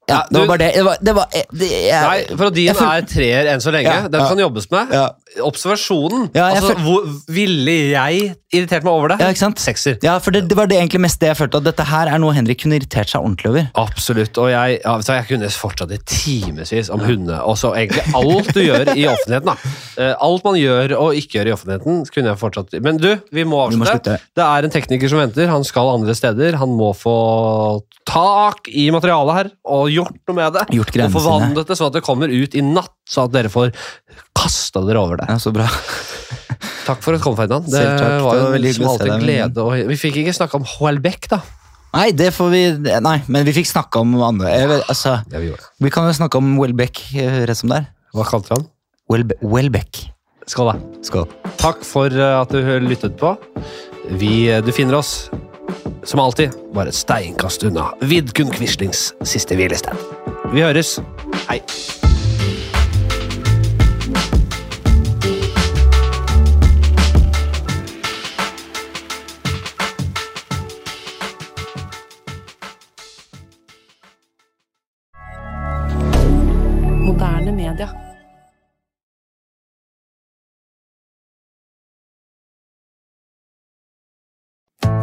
Ja, det var bare det. det, var, det, var, det jeg,
Nei,
for din
er treer enn så lenge.
Ja,
Den
ja.
kan jobbes med.
Ja.
Observasjonen. Altså, hvor ville jeg irritert meg over det?
Ja, ikke sant?
Sekser.
Ja, for det, var det egentlig mest det jeg følte, at dette her er noe Henrik kunne irritert seg ordentlig over.
Absolutt. Og jeg, du jeg kunne fortsatt i timevis om hunder. Og så egentlig alt du gjør i offentligheten. da. Eh, Alt man gjør og ikke gjør i offentligheten, kunne jeg fortsatt Men du, vi må
Vi må
avslutte. det er en tekniker som venter. Han skal andre steder. Han må få tak i materialet her og gjort noe med det.
Gjort
Og forvandlet det sånn at det kommer ut i natt, så at dere får kasta dere over det.
Ja, så bra.
Takk for at du kom, Ferdinand. Det
takk. Det
var jo
veldig
som alltid glede. Og vi fikk ikke snakke om Houellebecq, da.
Nei, det får vi Nei, men vi fikk snakke om andre. Jeg, altså,
Ja, vi
vi kan jo snakke om Welbeck eh, rett som det er.
Hva kalte han?
Welbe, Welbeck.
Skål, da.
Skål.
Takk for eh, at du lyttet på. Vi, eh, du finner oss, som alltid, bare et steinkast unna Vidkun Quislings siste hvilested. Vi høres. Hei.